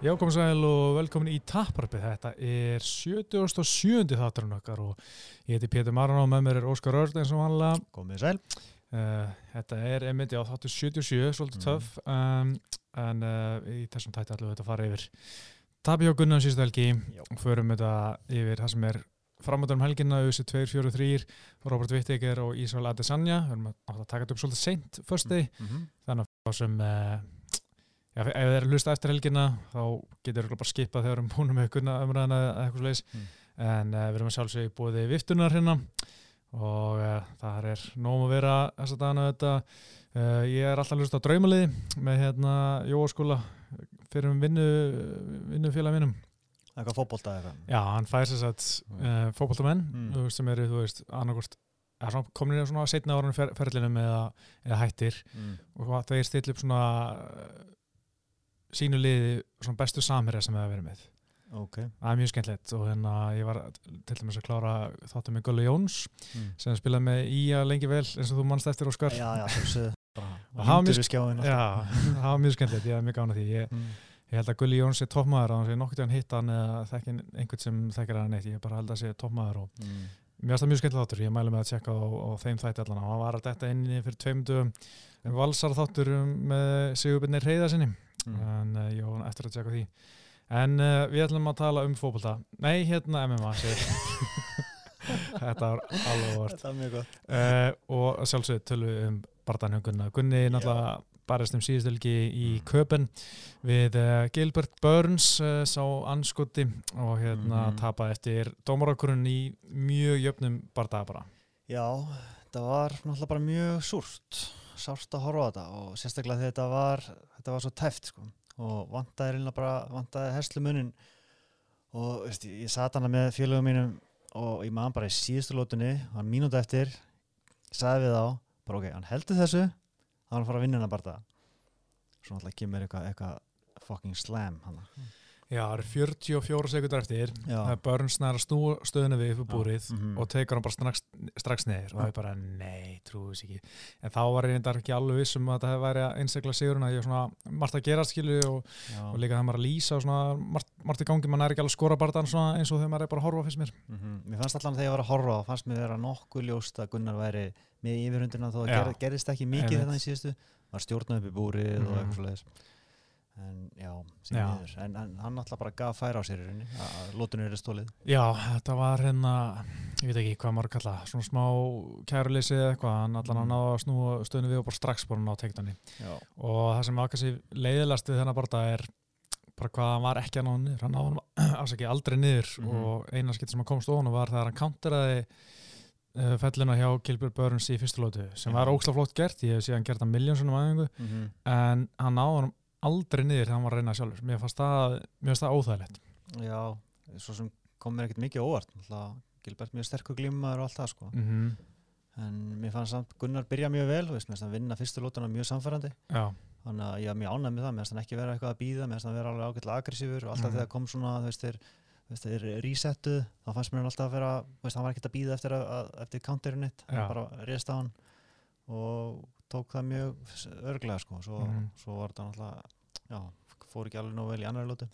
Já, komið sæl og velkomin í Tapparpið. Þetta er 77. þátturinn okkar og ég heiti Pétur Marun og með mér er Óskar Örd eins og vanlega. Komið sæl. Uh, þetta er einmitt, já, þáttur 77, svolítið töff, um, en uh, í þessum tætti við þetta fara yfir Tabi og Gunnar síðustu helgi og förum þetta yfir það sem er framöndan um helgina, USA 243, Robert Wittiger og Ísrael Adesanya. Við erum að taka þetta upp svolítið seint, first day. Mm -hmm. þannig að þá sem uh, já, ef þið eru að hlusta eftir helgina þá getur við bara skipað þegar við erum búin með kunna umræðina eða eitthvað sliðis Mm. en uh, við erum að sjálfsögja búið viftunar hérna og uh, það er nóg að vera þess að dana þetta uh, ég er alltaf að hlusta á draumaliði með hérna Jóaskóla fyrir um vinnu vinnufélag minnum Eitthvað fótbolta eitthvað. já, hann fær sér satt uh, fótboltamenn Mm. sem eru, þú veist, annarkort komin í svona setna árunum fer, ferlinum eða, eða hættir Mm. og upp svona uh, sínu liði svona bestu samherja sem það verið með. Ok. það er mjög skemmtilegt og hérna ég var til dæmis að klára þáttum með Gulli Jóns Mm. sem spilaði með Ía lengi vel eins og þú mannst eftir Óskar. Já, já, við það var mjög skemmtilegt, ég er mjög gána því. Ég, Mm. ég held að Gulli Jóns er toppmaður og hann sé nokkur til hann hitta hann eða þekkin einhvern sem þekkir hann neitt, ég bara held að sé toppmaður og Mm. mér finnst það mjög skemmtilegt þáttur, ég mælu með að tjekka á, á þeim þætti allan. Og hann var að detta inn í fyrir tveim dögum. Valsar þáttur um, með Sigurbyrni Reyða sinni Mm. en uh, ég var eftir að tjekka því en uh, við ætlum að tala um fókbalta nei, hérna MMA þetta var alveg vort Þetta mjög gott. uh, og að sjálfsög tölum við um Bardan Gunna Gunni náttúrulega barist um síðustölgi í Mm. köpen við uh, Gilbert Burns sá anskoti og hérna Mhm. tapaði eftir dómarakurinn í mjög jöfnum bardaga bara Já, þetta var náttúrulega bara mjög súrt. Sárt að horfa á þetta og sérstaklega þetta var, þetta var svo tæft, sko. Og vantaði reyna bara, vantaði herslu munin. Og, veist, ég, ég sat hana með félögum mínum og ég maður bara í síðustu lótunni, hann mínúti eftir, sagði við þá, bara ok, hann heldur þessu, þá er hann að fara að vinna hennar bara það. Svo náttúrulega kemur eitthvað, eitthvað fucking slam hann. Já, það eru 44 sekundar eftir. Það er Burns nær að snúa stöðuna við upp búrið Mhm. og tekur hann bara strax, strax neður og það er bara, nei, trúið sér ekki. En þá var ég reyndar ekki alveg viss um að þetta hefði væri að einstaklega sigurinn að ég er svona margt að gera skilu og, og líka það maður að lýsa og svona margt, margt í gangi, maður er ekki alveg að skora barðan svona eins og þegar maður er bara að horfa fyrst mér. Mhm. Mér fannst allan þegar ég var að horfa fannst mér vera nokkuð ljóst að Gunnar væri með yfirhundina þó að gerðist ekki mikið þetta í síðustu. Var stjórnað upp í búrið og Mhm. eitthvað svoleiðis en já, Já. en, en hann alltaf bara gaf færa á sér að lótunni er stólið Já, þetta var hérna ég veit ekki hvað maður kalla, svona smá kæruleysi eða eitthvað, hann allan að Mm. ná að snúa stöðinu við og bara strax bara ná teiknani Já, og það sem var kannski leiðilegast við þennan barða er bara hvað hann var ekki að ná niður. Hann náði afsaki aldrei niður Mhm. og eina skipt sem hann komst ofan var þegar hann counteraði uh, fellina hjá Gilbert Burns í fyrstu lótu sem var flott gert, ég hef síðan gert hann miljónsunum aðeingu mm en hann náði hann aldrei niður þegar hann var að reyna sjálfur. Mér fannst það, mér fannst það óþægilegt. Já svo sem kom mér ekkert mikið óvart. Náttúrulega Gilbert mjög sterkur glímaður og allt það sko. Mm en mér fannst samt Gunnar byrja mjög vel veist, mér fannst hann vinna fyrstu lótuna mjög samfærandi Já, þannig að ég var mjög ánægð með það. Mér fannst hann ekki vera eitthvað að býða mér fannst hann vera alveg ágætlega aggressífur og alltaf Mhm. þegar kom svona veist, þeir, veist, þeir resettuð þá fannst mér hann alltaf að vera hann var ekkert að býða eftir, eftir counterinn og tók það mjög örglega sko svo, Mhm. svo var þetta náttúrulega já, fór ekki alveg nóg vel í annari lótu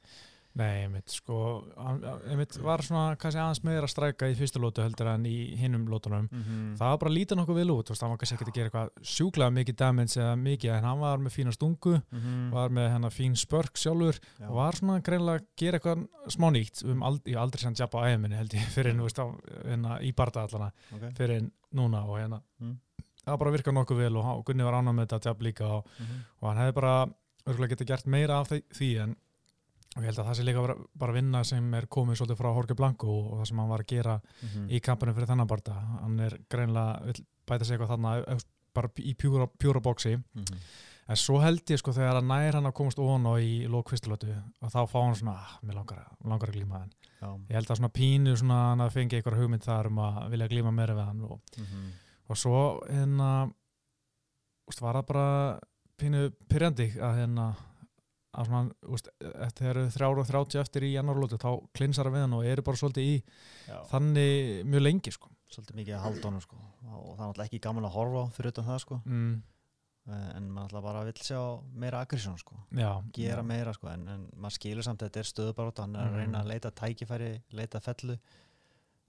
nei, einmitt sko, hann- einmitt var svona kannski aðeins meira að stræka í fyrstu lótu heldur en í hinnum lótunum mm það var bara lítið nokkuð vel út, hann var kannski ekki að gera eitthvað sjúklega mikið damage eða mikið en hann var með fína stungu, -hmm. var með hennar fín spörk sjálfur já. og var svona greinlega að gera eitthvað smá nýtt um ald, ég aldrei sann jabba á æminni held ég fyrir en, veist, á, hérna, í barda allana okay. fyrir en núna og hérna Mm. Það bara virkað nokkuð vel og, Gunni var ánað með þetta jab líka og, mm og hann hefði bara örgulega getið gert meira af því, en og ég held að það sé líka bara, bara vinna sem er komið svolítið frá Jorge Blanco og, og það sem hann var að gera -hmm. í kampanum fyrir þennan barda hann er greinlega, vill bæta sig eitthvað þarna eh, bara í pjúra, pjúra bóksi -hmm. en svo held ég sko þegar að nær hann að komast ofan og í lók fyrstulötu og þá fá hann svona, ah, mér langar, langar að glíma hann já. ég held að svona pínu svona hann að fengi eitthvað hugmynd þar um að vilja glíma meira við hann og, Mm og svo hérna úst, var það bara pínu pyrrandi að hérna að svona, úst, þegar eru þrjára og þrjátti eftir í annarlótu þá klinsar við hann og eru bara svolítið í já. þannig mjög lengi sko svolítið mikið að halda honum sko. og það er náttúrulega ekki gaman að horfa fyrir utan það sko. mm, eh, en maður alltaf bara vill sjá meira aggression sko, já, gera meira sko, en, en maður skilur samt að þetta er stöðubarótt hann er að Mhm. reyna að leita tækifæri, leita fellu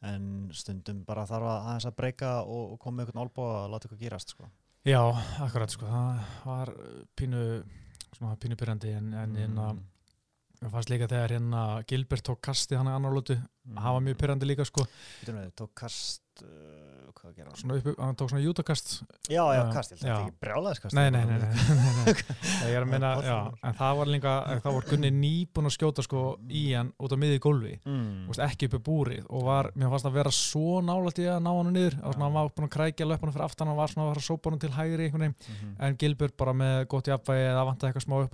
en stundum bara þarf að aðeins að breyka og, og koma með einhvern álbá að láta eitthvað gerast sko. Já, akkurat sko, það var pínu, svona pínu byrjandi en, en hérna, Mm, mér fannst líka þegar hérna Gilbert tók kasti hann að annar lótu, mm. það var mjög pyrrandi líka sko, Býtum við, tók kast uh, hvað gera hann? svona upp, hann tók svona jútakast Já, já, kast, ég held að þetta ekki brjálaðiskast Nei, nei, nei, nei, nei, nei. Ég er að minna, já, en það var líka, það var Gunni nýbúin að skjóta sko í hann út á miði gólfi, mm. Ekki uppi búrið og var, mér fannst að vera svo nálægt í að ná hann og svona hann var búin að krækja löpunum fyrir aftan, hann var svona að fara að sópa hann til hægri veginn, Mhm. en Gilbert bara með gott jafnvægi, það vantaði eitthvað smá upp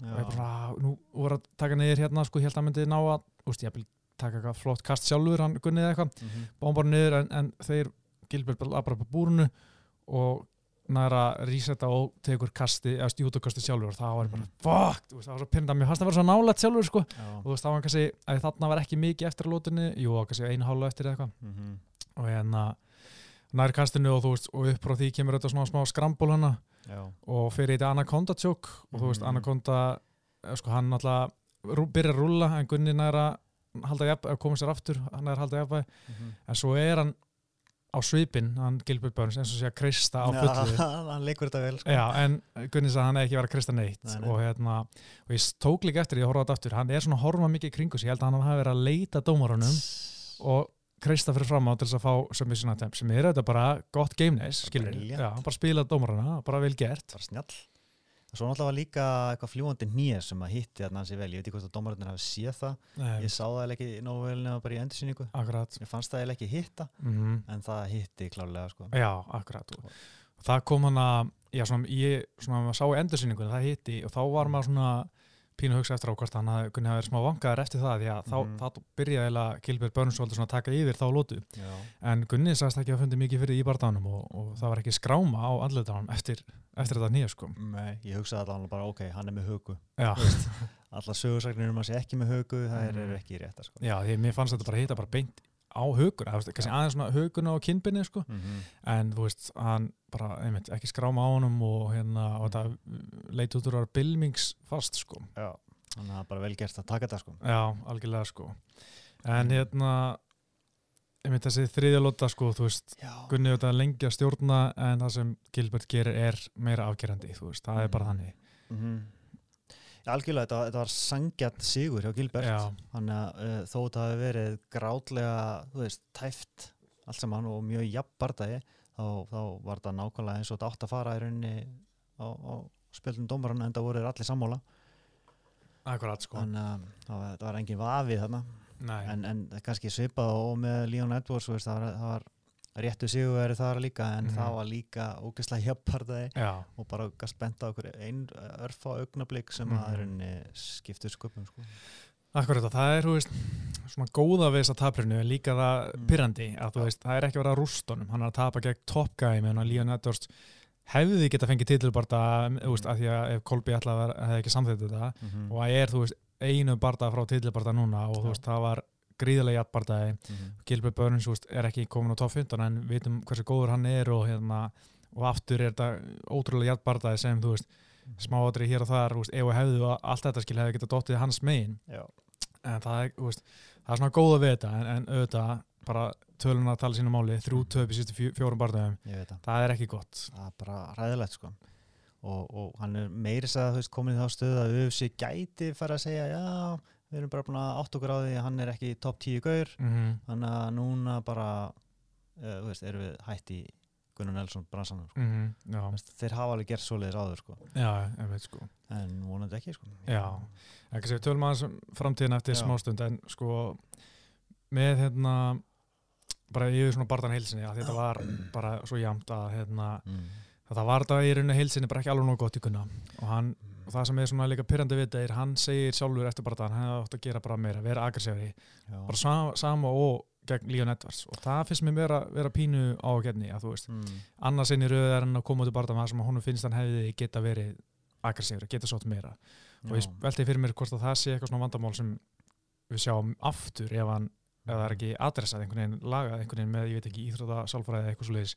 á Gunna, hann náði að standa, standa af sér Mm. og ég bara nú voru að taka niður hérna sko, ég held að hann myndi ná að, veist, ég vil taka eitthvað flott kast sjálfur, hann Gunni eða eitthvað Mhm. bombar niður en, en þeir Gilbert bara bara á búrunu og næra rísetta og tekur kasti, eða stjútukasti sjálfur og það var bara, fuck, þú veist, það var svo pyrranda mér fannst það vera svo nálægt sjálfur sko Já. og þú veist, það var kannski, að þarna var ekki mikið eftir að lótunni, jú, það kannski einu hálfu eftir eitthvað Mhm. og hérna nær kastinu og veist, og upp frá því kemur þetta svona smá skrambul hana Já. og fyrir þetta Anaconda tjók og þú veist, Mhm. Anaconda eh, sko, hann alltaf byrjar að rúlla en Gunni næra koma sér aftur, hann er halda jafn Mhm. en svo er hann á svipin, hann Gilbert Burns eins og sé að krista á fullu Já, hann leikur þetta vel sko. Já, en Gunni sagði að hann hefði ekki verið að krista neitt Nei, nei. og hérna, og ég tók líka eftir, ég horfði á þetta aftur, hann er svona að horfa mikið í kringu sig, ég held að hann hafi verið að leita dómarunum og kreista fyrir fram á til þess að fá submission attempt sem er þetta bara gott game nice, skilur brilliant. Já, hann bara spila dómarana, bara vel gert. Bara snjall. Og svo náttúrulega var líka eitthvað fljúandi nýja sem að hitti þarna hans í vel, ég veit ekki hvort að dómarinn hafi séð það, Nei, ég sá það ekki nógu vel nema bara í endursýningu, ég fannst það ekki hitta mm en það hitti klárlega sko. Já, akkurat. Og það kom hann að, já svona, ég svona, sá í endursýningunni, það hitti og þá var maður svona pínu að hugsa eftir á hvort hann hafði kunni hafa verið smá vangaður eftir það því að þá, Mhm. þá byrjaði eiginlega Gilbert svona að taka yfir þá lótu Já, en Gunni sagðist ekki að fundi mikið fyrir í barndanum og, og það var ekki skráma á andlutanum eftir, eftir þetta nýja sko. Nei, ég hugsaði allavega bara ok, hann er með hugu allar sögursagnir um að sé ekki með hugu það er, Mhm. eru ekki rétta sko. Já því mér fannst þetta bara hitta bara beint á huguna, veist, kannski aðeins svona huguna og kinnbinni sko. Mm en þú veist, hann bara, einmitt, ekki skráma á honum og hérna, og þetta leit út úr bylmingsfast sko. Já, þannig að það er bara vel gert að taka þetta sko. Já, algjörlega sko. En hérna einmitt þessi þriðjalóta sko þú veist, Já, Gunni auðvitað lengi að stjórna en það sem Gilbert gerir er meira afgerandi, þú veist, það er bara Mm. þannig. Mm Já, algjörlega, þetta, þetta var sangjart sigur hjá Gilbert. Þannig að uh, þó þetta hafi verið grátlega, þú veist, tæft allt saman og mjög jafn bardagi þá, þá var þetta nákvæmlega eins og þetta átt að fara í rauninni á, á spjöldum dómarana en það voru þeir allir sammála. Akkurat sko. Þannig að það var, það engin vafið þarna. En, en kannski svipað og með Leon Edwards veist, það, var, það var réttu sigurveri þar líka en Mhm. það var líka ógeðslega já, og bara á okkur einn örfa augnablík sem að í rauninni skiptur sköpum sko. akkurat og það er, veist svona góða við þess að taprinu er líka það Mm. pyrrandi, að veist, það er ekki verið að rústa honum, hann er að tapa gegn Top Guy með hann að Leon Edwards hefði geta fengið veist, Mm. að því að ef að vera- hefði ekki samþýtt þetta mm og það er, veist, einu barda frá titilbarta núna og það var gríðarlega jætt bardaði -hmm. Gilbert Burns veist, er ekki komin á top 15 en við vitum hversu góður hann er og, hérna, og aftur er þetta ótrúlega hjartbardaði sem þú veist, smáatri hér og þar veist, ef og hefðu og allt þetta skil hefði getað dottið hans megin. Já, en það er, veist, það er svona góða við þetta en, en auðvitað bara tölun að tala sínu máli, þrjú töp í sístu fjó, fjórum veit það. er ekki gott. Það er bara ræðilegt sko. Og, og hann er meiri að þú veist komin í þá stöðu að UFC gæti fara að segja já, við erum bara búin að átt okkur á því að hann er ekki top 10 gaur mm þannig að núna bara uh, veist, erum við hætt í Gunnar Nelson bransanum sko. -hmm. Þú veist, þeir hafa alveg gert svoleiðis áður sko. já, ég veit sko en vonandi ekki sko. Já. ekki við tölum aðeins um framtíðin eftir Já. smástund en sko með hérna bara yfir svona barðan heilsinni að þetta var bara svo jamt að hérna, mm. þetta var þetta í rauninni heilsinni bara ekki alveg nóg gott í kunna og, hann, og það sem er svona líka pyrrandi við þetta er hann segir sjálfur eftir barðan hann hefði átt að gera bara meira, vera aggressífari Já. bara sama, sama og gegn Leon Edwards og það finnst mér vera, vera pínu á að gerni að þú veist, mm. annars inn í rauð er hann að koma út í barðan það sem honum finnst hann hefði geta verið aggressífari, geta sótt meira og ég Já. velti fyrir mér hvort að það sé eitthvað svona vandamál sem við sjáum aftur ef hann eða það er ekki adressað einhvern veginn, lagað einhvern veginn með, ég veit ekki, íþróta, sálfræði eða eitthvað svo leiðis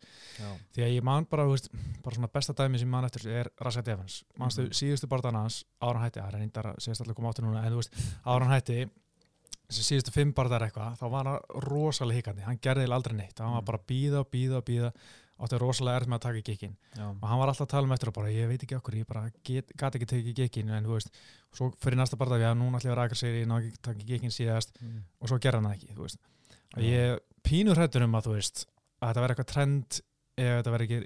því að ég man bara, þú veist, bara svona besta dæmi sem ég man eftir er Rashad Evans. Manstu Mhm. síðustu barðan hans, ára hann hætti það er reyndar að segist allir koma áttur núna, en þú veist ára hann hætti, þessi síðustu fimm barðar eitthvað, þá var hann rosalega hikandi. Hann gerði aldrei neitt, hann var Mm. bara að bíða og bíða og bíða, átti rosalega erð með að taka gikkin já, og hann var alltaf að tala um eftir og bara, ég veit ekki okkur, ég bara gat ekki tekið gikkin, en þú veist svo fyrir næsta við að núna ætlum ég að rækja sig ég ná ekki að taka gikkin síðast mm, og svo gerði hann það ekki, þú veist og Já. ég pínur hrættur um að þú veist að þetta verði eitthvað trend ef þetta verði ekki,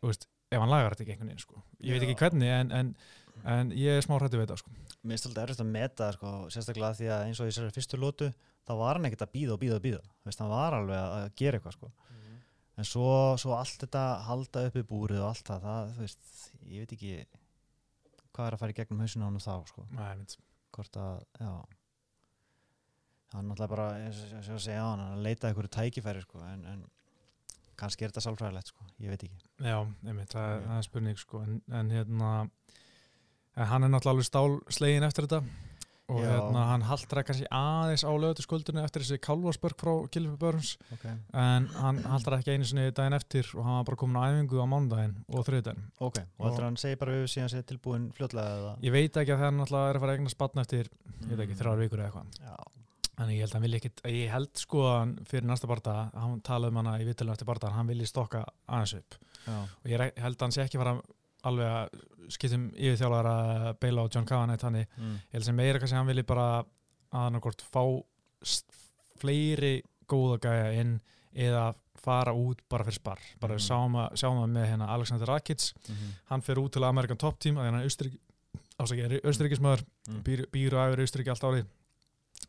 þú veist, ef hann lagar þetta ekki einhvern veginn, sko. Ég veit ekki Já. hvernig en, en, en ég er smá hrættur við þetta, sko. Mér finnst alltaf erfitt að að og að og og að en svo, svo allt þetta halda upp í búrið og allt það, það veist, ég veit ekki hvað er að fara í gegnum hausinu á hann þá sko. Hvort að, já hann náttúrulega bara eins og og að segja á hann, hann leitaði einhverju tækifæri sko, en, en kannski er þetta sálfræðilegt sko, ég veit ekki Já, einmitt, það, það er spurning, sko. En, en hérna, en hann er náttúrulega alveg stál slegin eftir þetta og hérna, hann haldra kannski aðeins á lögatu skuldinu eftir þessi kálvarsbörg frá Gilfi Börns okay. en hann haldra ekki einu sinni daginn eftir og hann var bara komin á æfingu á mánudaginn og þriðdaginn. ok, og heldur hann segi bara við síðan sé tilbúin fljótlega eða Ég veit ekki að það er er að fara að eigna spatna eftir, ég veit ekki, Mm. þrjár vikur eða eitthvað. Þannig ég held að hann vilja ekkit, ég held sko að hann fyrir næsta barða, hann talaði um hana í vittilum eftir barða, hann vilji stokka aðeins upp já, og ég held að hann sé ekki fara alveg að skiptum yfir þjálfar að beila á John Cavanagh þannig, mm. ég held sem meira kannski hann vilji bara að hann hvort fá fleiri góða gæja inn eða fara út bara fyrir spar bara Mhm. sáum, að, sáum að með hérna Alexander Rakic Mm hann fyrir út til Amerikan Top Team að hann er Austrík, ásækja, Austuríkismöður Mm. býr, býr og æfir Austuríki allt árið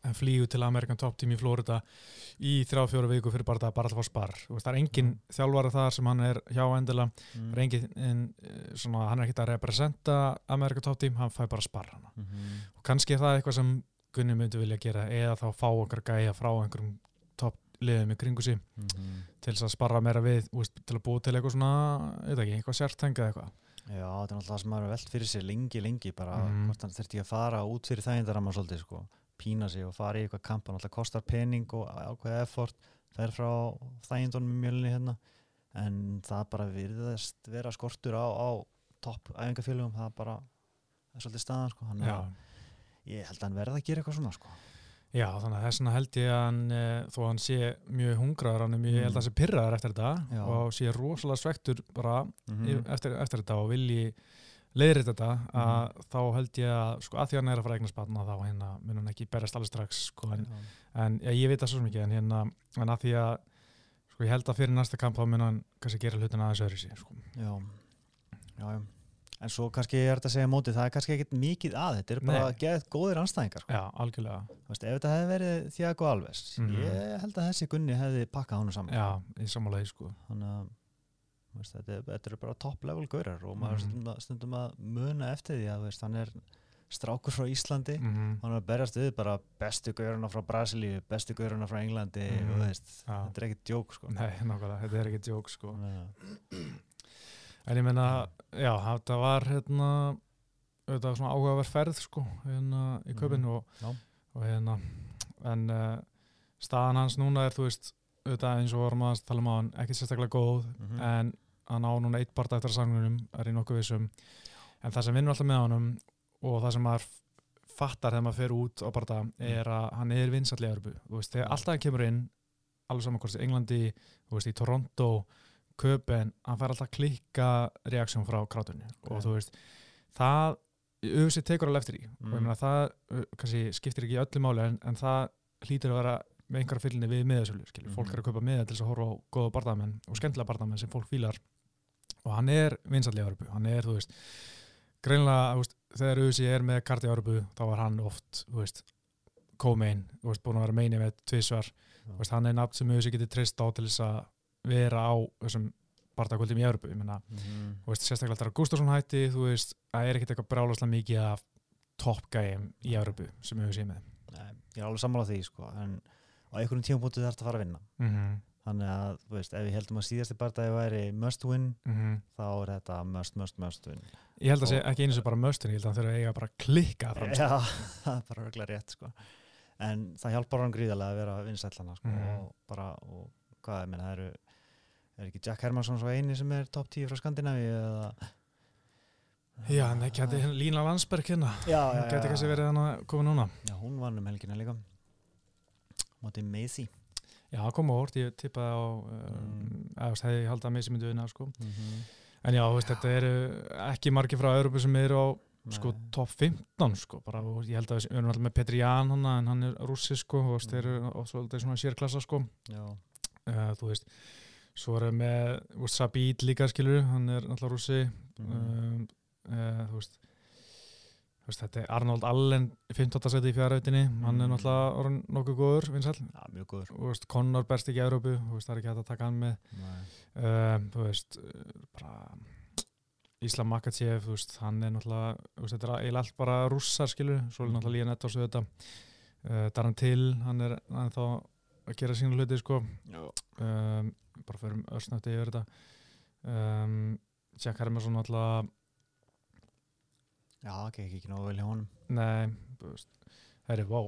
en flýgur til Amerikan Top Team í Florida í þrjá fjóra viku fyrir bara, bara að fá spar Þú veist, það er engin þjálfara þar sem hann er hjá endilega Mm. það er engin, en, eh, svona, hann er ekkert að representa Amerikan Top Team, hann fæ bara spar hana Mhm. og kannski er það eitthvað sem Gunni myndi vilja gera eða þá fá okkar gæja frá einhverjum topp liðum í kringu sig Mhm. til þess að sparra meira við veist, til að búa til eitthvað svona, ekki, eitthvað sértengað eitthvað Já, þetta er náttúrulega það sem maður er velt fyrir sér lengi, lengi bara Mhm. hvort hann þurfti að fara út fyrir þægindaramma svolítið sko, pína sig og fara í eitthvað kamp hann alltaf kostar pening og ákveða effort fer frá þægindunum í mjölni hérna en það bara virðast vera skortur á, á topp æfingafélugum, það bara er svolítið staðan sko, ég held að hann verða að gera eitthvað svona sko. Já, þannig að þess vegna held ég að hann, e, þó að hann sé mjög hungraður, hann er mjög, ég held að hann sé pyrraður eftir þetta Já. og sé rosalega svektur bara mm eftir, eftir þetta og vilji leiðrið þetta, að þá held ég að sko að því að hann er að fara að eigna spatna þá hérna mun hann ekki berjast alveg strax sko, en, en ja, ég veit það svo ekki en hérna, en að því að sko ég held að fyrir næsta kamp þá mun hann kannski gera hlutina aðeins öðru sér sko. Já, já, já En svo kannski er þetta að segja á móti, það er kannski ekkert mikið að, þetta er bara Nei. geðið góðir anstæðingar sko. Já, algjörlega, Þú veist, ef þetta hefði verið Thiago Alves Mhm. ég held að þessi Gunni hefði pakkað honum saman já, í sammálaði sko. þannig að veist, þetta, þetta eru bara top level gaurar og maður Mhm. stundum, að, stundum að muna eftir því að veist, hann er strákur frá Íslandi mm hann er að berjast við bara bestu gauruna frá Brasilíu, bestu gauruna frá Englandi Mhm. og þú veist, Já. þetta er ekkert djók sko. Nei, nákvæmlega, þetta er ekki djók sko. En ég meina, já, þetta var hérna, þetta var svona áhugaverð ferð sko, hérna í köpinn og, Já. og hérna, en uh, staðan hans núna er, þú veist, auðvitað eins og vorum að tala um á hann, ekki sérstaklega góð, Mhm. en hann á núna eitt barða eftir sangunum, er í nokkuð vissum, en það sem vinnur alltaf með honum og það sem maður fattar þegar maður fer út á barða er að hann er vinsall í Örbu, þú veist, þegar alltaf hann kemur inn, alveg saman hvort í Englandi, þú veist, í Toronto, köpen, hann fær alltaf klikka reaksjón frá krátunni og Ok. þú veist, það auðvitað tekur alveg eftir í og ég Mm. meina það kannski skiptir ekki öllu máli en, en það hlýtur að vera með einhverja fylgni við miðasölu, skilur, fólk Mhm. er að kaupa miða til þess að horfa á góða barndamenn og skemmtilega barndamenn sem fólk fílar og hann er vinsall í Örbu, hann er, þú veist greinlega, þegar auðvitað er með karti Örbu, þá var hann oft þú veist, co-main, þú veist, búin að vera meini með tvisvar, þú veist, hann er nafn sem auðvitað getur treyst á til þess að vera á þessum barndagvöldum í ég meina Mhm. þú veist, sérstaklega þegar Gustafsson hætti þú veist, það er ekkert eitthvað brjálaslega mikið af toppgæjum í Európu sem við séum með. Nei, ég er alveg sammála því sko, en á einhverjum tímabútið þarf þetta að fara að vinna. Mm -hmm. Þannig að, þú veist, ef við heldum að síðasti bardagi væri must win, þá er þetta must, must, must win. Ég held að sé Og- ekki einu sem bara möstin, ég held að hann þurfa eiga bara að klikka fram sko. Já, það er bara örgulega rétt sko. en það hjálpar hann gríðarlega að vera vinsællana sko, Mhm. og bara, og hvað er minna, það eru er ekki Jack Hermansson svo eini sem er top 10 frá Skandinavíu eða? Já, en ekki hætti Lína Landsberg hérna. Hún geti kannski verið hann að koma núna. Já, hún vann um helgina líka. Mótið Macy Já, það kom á órt, ég tippaði á um, Mm. eða hefði haldið að missi myndu vinna sko. mm -hmm. En já, veist, þetta eru ekki margir frá Európu sem eru á sko top 15 sko, bara, og ég held að við erum alltaf með Petri Ján en hann er rússi sko, og þetta er svona sérklassa sko uh, þú veist, svo erum við með Sabit líka skilur, hann er alltaf rússi mm um, uh, þú veist, þetta er Arnold Allen 15. seti í fjárhættinni, hann er Mm. náttúrulega nokkuð góður, vinsall já, mjög góður þú veist, Conor berst ekki í Európu, þú veist, það er ekki hægt að taka hann með Nei. um, þú veist bara Íslam Makachev, þú veist, hann er náttúrulega þú veist, þetta er eiginlega allt bara rússar skilur, svo er Mhm. náttúrulega Líja Nettos við þetta uh, Darren Till, hann er hann er þá að gera sína hluti sko já, um, bara fyrir örsnötti yfir þetta um, Jack Hermansson náttúrulega já, það gekk ekki nógu vel hjá honum nei, það er vá,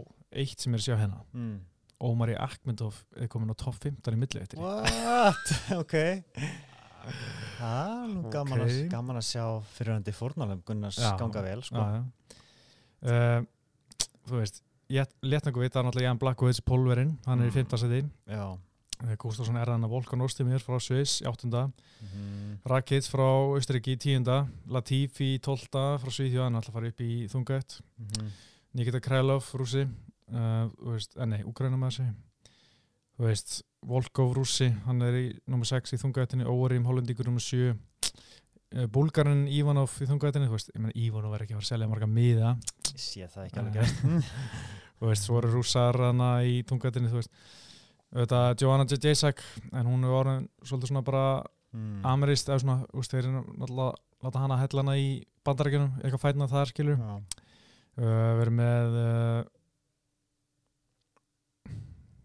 eitt sem er að sjá hérna mm. Ómari Akmendov er komin á topp 15 í milli eftir What? ok Það er gaman, Ok. að, gaman að sjá fyrirhandi fórnalum Gunnars Já. ganga vel sko. já, já. Uh, þú veist léttnægu vita er náttúrulega Jan Blackovits Pólverinn, hann er í Mm. 5. seti Já Gustafsson er hann að Volkan Ostimir frá Sviss í 8. mm. Rakic frá Austriki í 10. Latifi í 12. frá er alltaf fara upp í þungætt Mm Nikita Krælov, rússi uh, þú veist, eh, nei, Ukraina með þessi þú veist, Volkov rússi hann er í nummer 6 í þungættinni Órim Hollendíkur nummer 7 uh, Búlgarinn Ivanov í þungættinni Ivanov er ekki að fara að selja marga miða Ég sé það ekki alveg þú veist, svo eru rússar hana í þungættinni þú veist, auðvitað Joanna Jacek en hún er orðin svolítið svona bara mm. amerist eða svona, þú veist, þeir eru náttúrulega láta hana hella hana í bandarækjunum eitthvað fætna þar skilur Já. uh, verið með uh,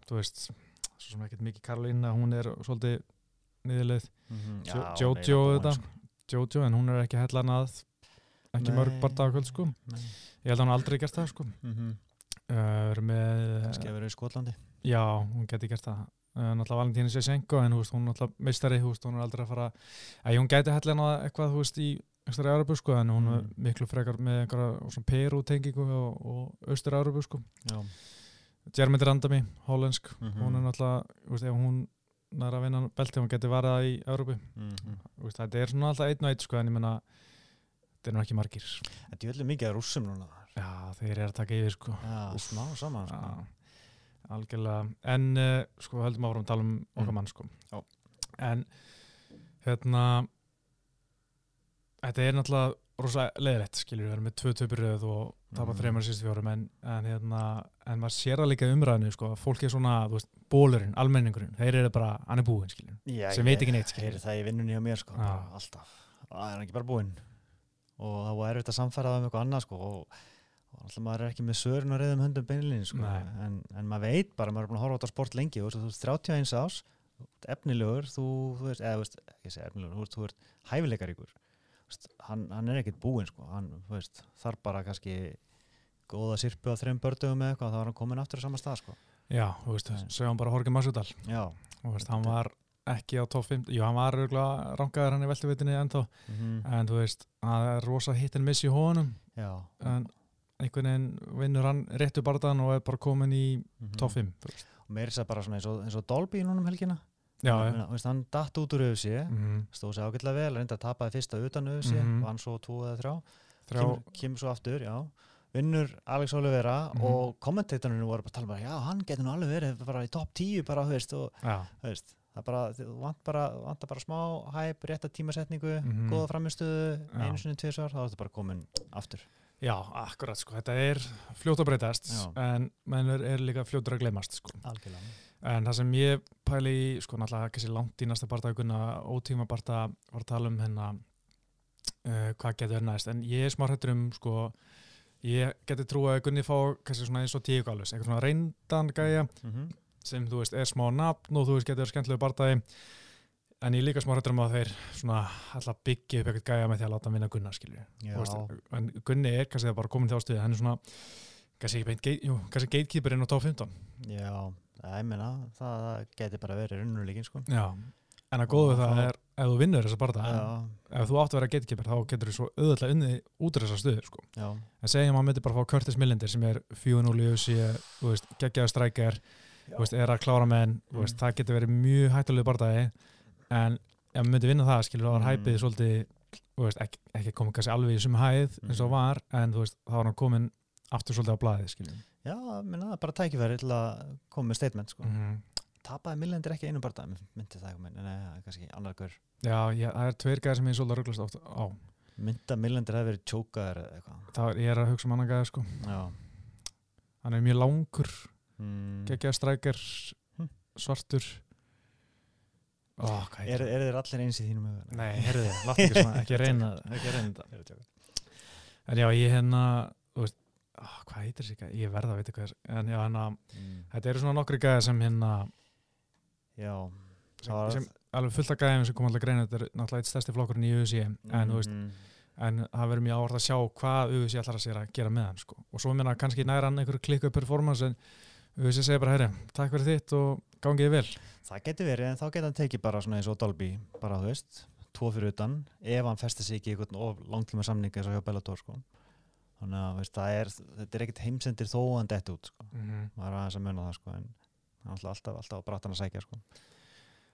þú veist svo sem ekkert mikið Karolína hún er svolítið niðurleið. Jo- Já, Jojo þetta. sko. Jojo en hún er ekki hella hana að ekki Nei. mörg barndagakvöld sko Nei. ég held að hún aldrei gert það sko Mhm. uh, verið með Kannski að vera í Skotlandi já, hún geti gert það uh, náttúrulega Valentíni Sessenko en þú veist, hún er náttúrulega veist, hún er aldrei að fara að hún gæti hella hana eitthvað veist í Európu sko en hún er Mm. miklu frekar með einhverja svona Peru tengingu og, og sko Já Jeremy Randami, hollensk Mhm. hún er náttúrulega, veist, ef hún nær að vinna belti, hún geti varað í Mhm. Þú veist, þetta er svona alltaf einn og einn sko, en ég menna þetta er nú ekki margir Þetta er vel mikið að rússum núna já, þeir eru að taka yfir sko Já, smá saman sko. Algjörlega. En uh, sko, höldum áfram að tala um okkar Mm. mann sko. Já. en hérna þetta er náttúrulega rosa leðilegt, skilur við erum með tvö töpuröð og tapa Mhm. þreymar síðustu fjórum en, en hérna, en maður sér það líka í umræðinu sko, að fólk er svona, þú veist, bólurinn almenningurinn, þeir eru bara, hann er búinn skilur. Já, sem veit ekki neitt heyri það í vinnunni hjá mér sko, alltaf. Það er ekki bara búinn. Og það var erfitt að samfæra það um eitthvað annað sko, og, og alltaf maður er ekki með svörun og reyðum höndum beinlinni sko, en, en maður veit bara, maður er búin að horfa á þetta sport lengi þú veist 31 ás ert efnilegur, þú, þú veist, eða ekki segja efnilegur, þú ert hæfileikaríkur. Hann, hann er ekkit búinn sko, hann, veist, þarf bara kannski góða sirpu á þreim bördögum eða eitthvað, þá er hann komin aftur á sama stað sko. já, þú veist, sögum bara Horki Masudal Já, þú veist, hann var ekki á top 5 jú, hann var örgulega rangaður hann í veltuvitinni ennþá, mm en þú veist það er rosa hit and miss í honum. Já. En einhvern veginn vinnur hann réttu barðan og er bara komin í mhm. top 5 þú veist. og meira þess að bara svona eins og, eins og Dolby núna um helgina já, meina, veist, hann datt út úr UFC mhm, stóð sér ágætlega vel, reynda að tapaði fyrsta utan UFC, Mhm. vann svo tvo eða þrjá þrjá kemur, kemur svo aftur, já vinnur Alex Oliveira Mhm. og kommentatorinu voru bara að tala bara, já, hann getur nú alveg verið bara í topp 10 bara, þú veist, og veist það bara, vant bara, vantar bara smá hæp, rétta tímasetningu, Mhm. góða framistuðu einu sinni tvisvar, þá er þetta bara komin aftur já, akkurat sko, þetta er fljótt að breytast Já. en mennur er líka fljótur að glemast sko. algjörlega en það sem ég pæli í, sko, náttúrulega kannski langt í næsta barndaguna, ótíma barndag var að tala um hennar uh, hvað getur næst, en ég er smá hrættur um sko, ég geti trú að Gunni fá kannski svona eins og tíu galus eitthvað svona reyndan gæja mm -hmm. sem þú veist er smá nafn og þú veist getur skemmtilegu bardagi en ég líka smá hrættur um að þeir svona alltaf byggja upp eitthvað gæja með því að láta hann vinna Gunnar en Gunni er kannski bara komin til ástuði hann er svona kannski ekki beint, gate- jú, kannski gatekeeper inn á top 15 Já, ég meina, það, það geti bara verið runnulíkin sko. já, en að góðu það þá- er ef þú vinnur þessa barða, ef þú átt að vera gatekeeper þá getur þú svo auðvitað unnið út úr þessa stöður sko. já, en segjum að maður myndi bara fá Curtis Millendir sem er 4-0 í veist, geggjaður strækjar er að klára menn Mm. það getur verið mjög hættulega barðaði en ef maður myndi vinna það skilur það var Mm. hæpið svolítið veist, ekki, ekki komið kannski alveg í sum hæð eins og Mm. var, en veist, þá var hann komin aftur svolítið á blaðið skilur já, er bara tækifæri til að koma með statement sko. mm. Tapaði millendir ekki einu bara, myndi það ekki, en er kannski annar hver. Já, ég, það er tveir gæðir sem ég svolítið rugglast oft á Mynda millendir hefði verið tjókaðar eða eitthvað. það er, ég er að hugsa um annan gæði sko Já. hann er mjög langur, Mm. geggjaður strækjar Hm. svartur Hvað Er, er þeir allir eins í þínum huga? Nei, herðu þið, láttu ekki svona, ekki reyna, ekki reyna þetta. Ég. En já, ég hérna, veist, á, hvað heitir þessi gæði? Ég verða að vita hvað er, en já, hérna, Mm. þetta eru svona nokkri gæði sem hérna, Já. sem, sem alveg fullt af gæðum sem kom alltaf greina, þetta er náttúrulega eitt stærsti flokkurinn í UFC, en þú veist, Mhm. en það verður mjög áhvert að sjá hvað UFC ætlar að sér að gera með hann, sko. Og svo minna kannski næra hann einhverju klikku performance, en UFC segir bara, herri, takk fyrir þitt og gangið vel. Það geti verið, en þá geti hann tekið bara svona eins og Dolby, bara þú veist, tvo fyrir utan, ef hann festir sig ekki í einhvern of langtíma samning eins og hjá Bellator, sko. Þannig að, veist, er, þetta er ekkert heimsendir þó hann detti út, sko. Mm -hmm. Það er aðeins að muna það, sko, en hann alltaf, alltaf á brattan að sækja, sko.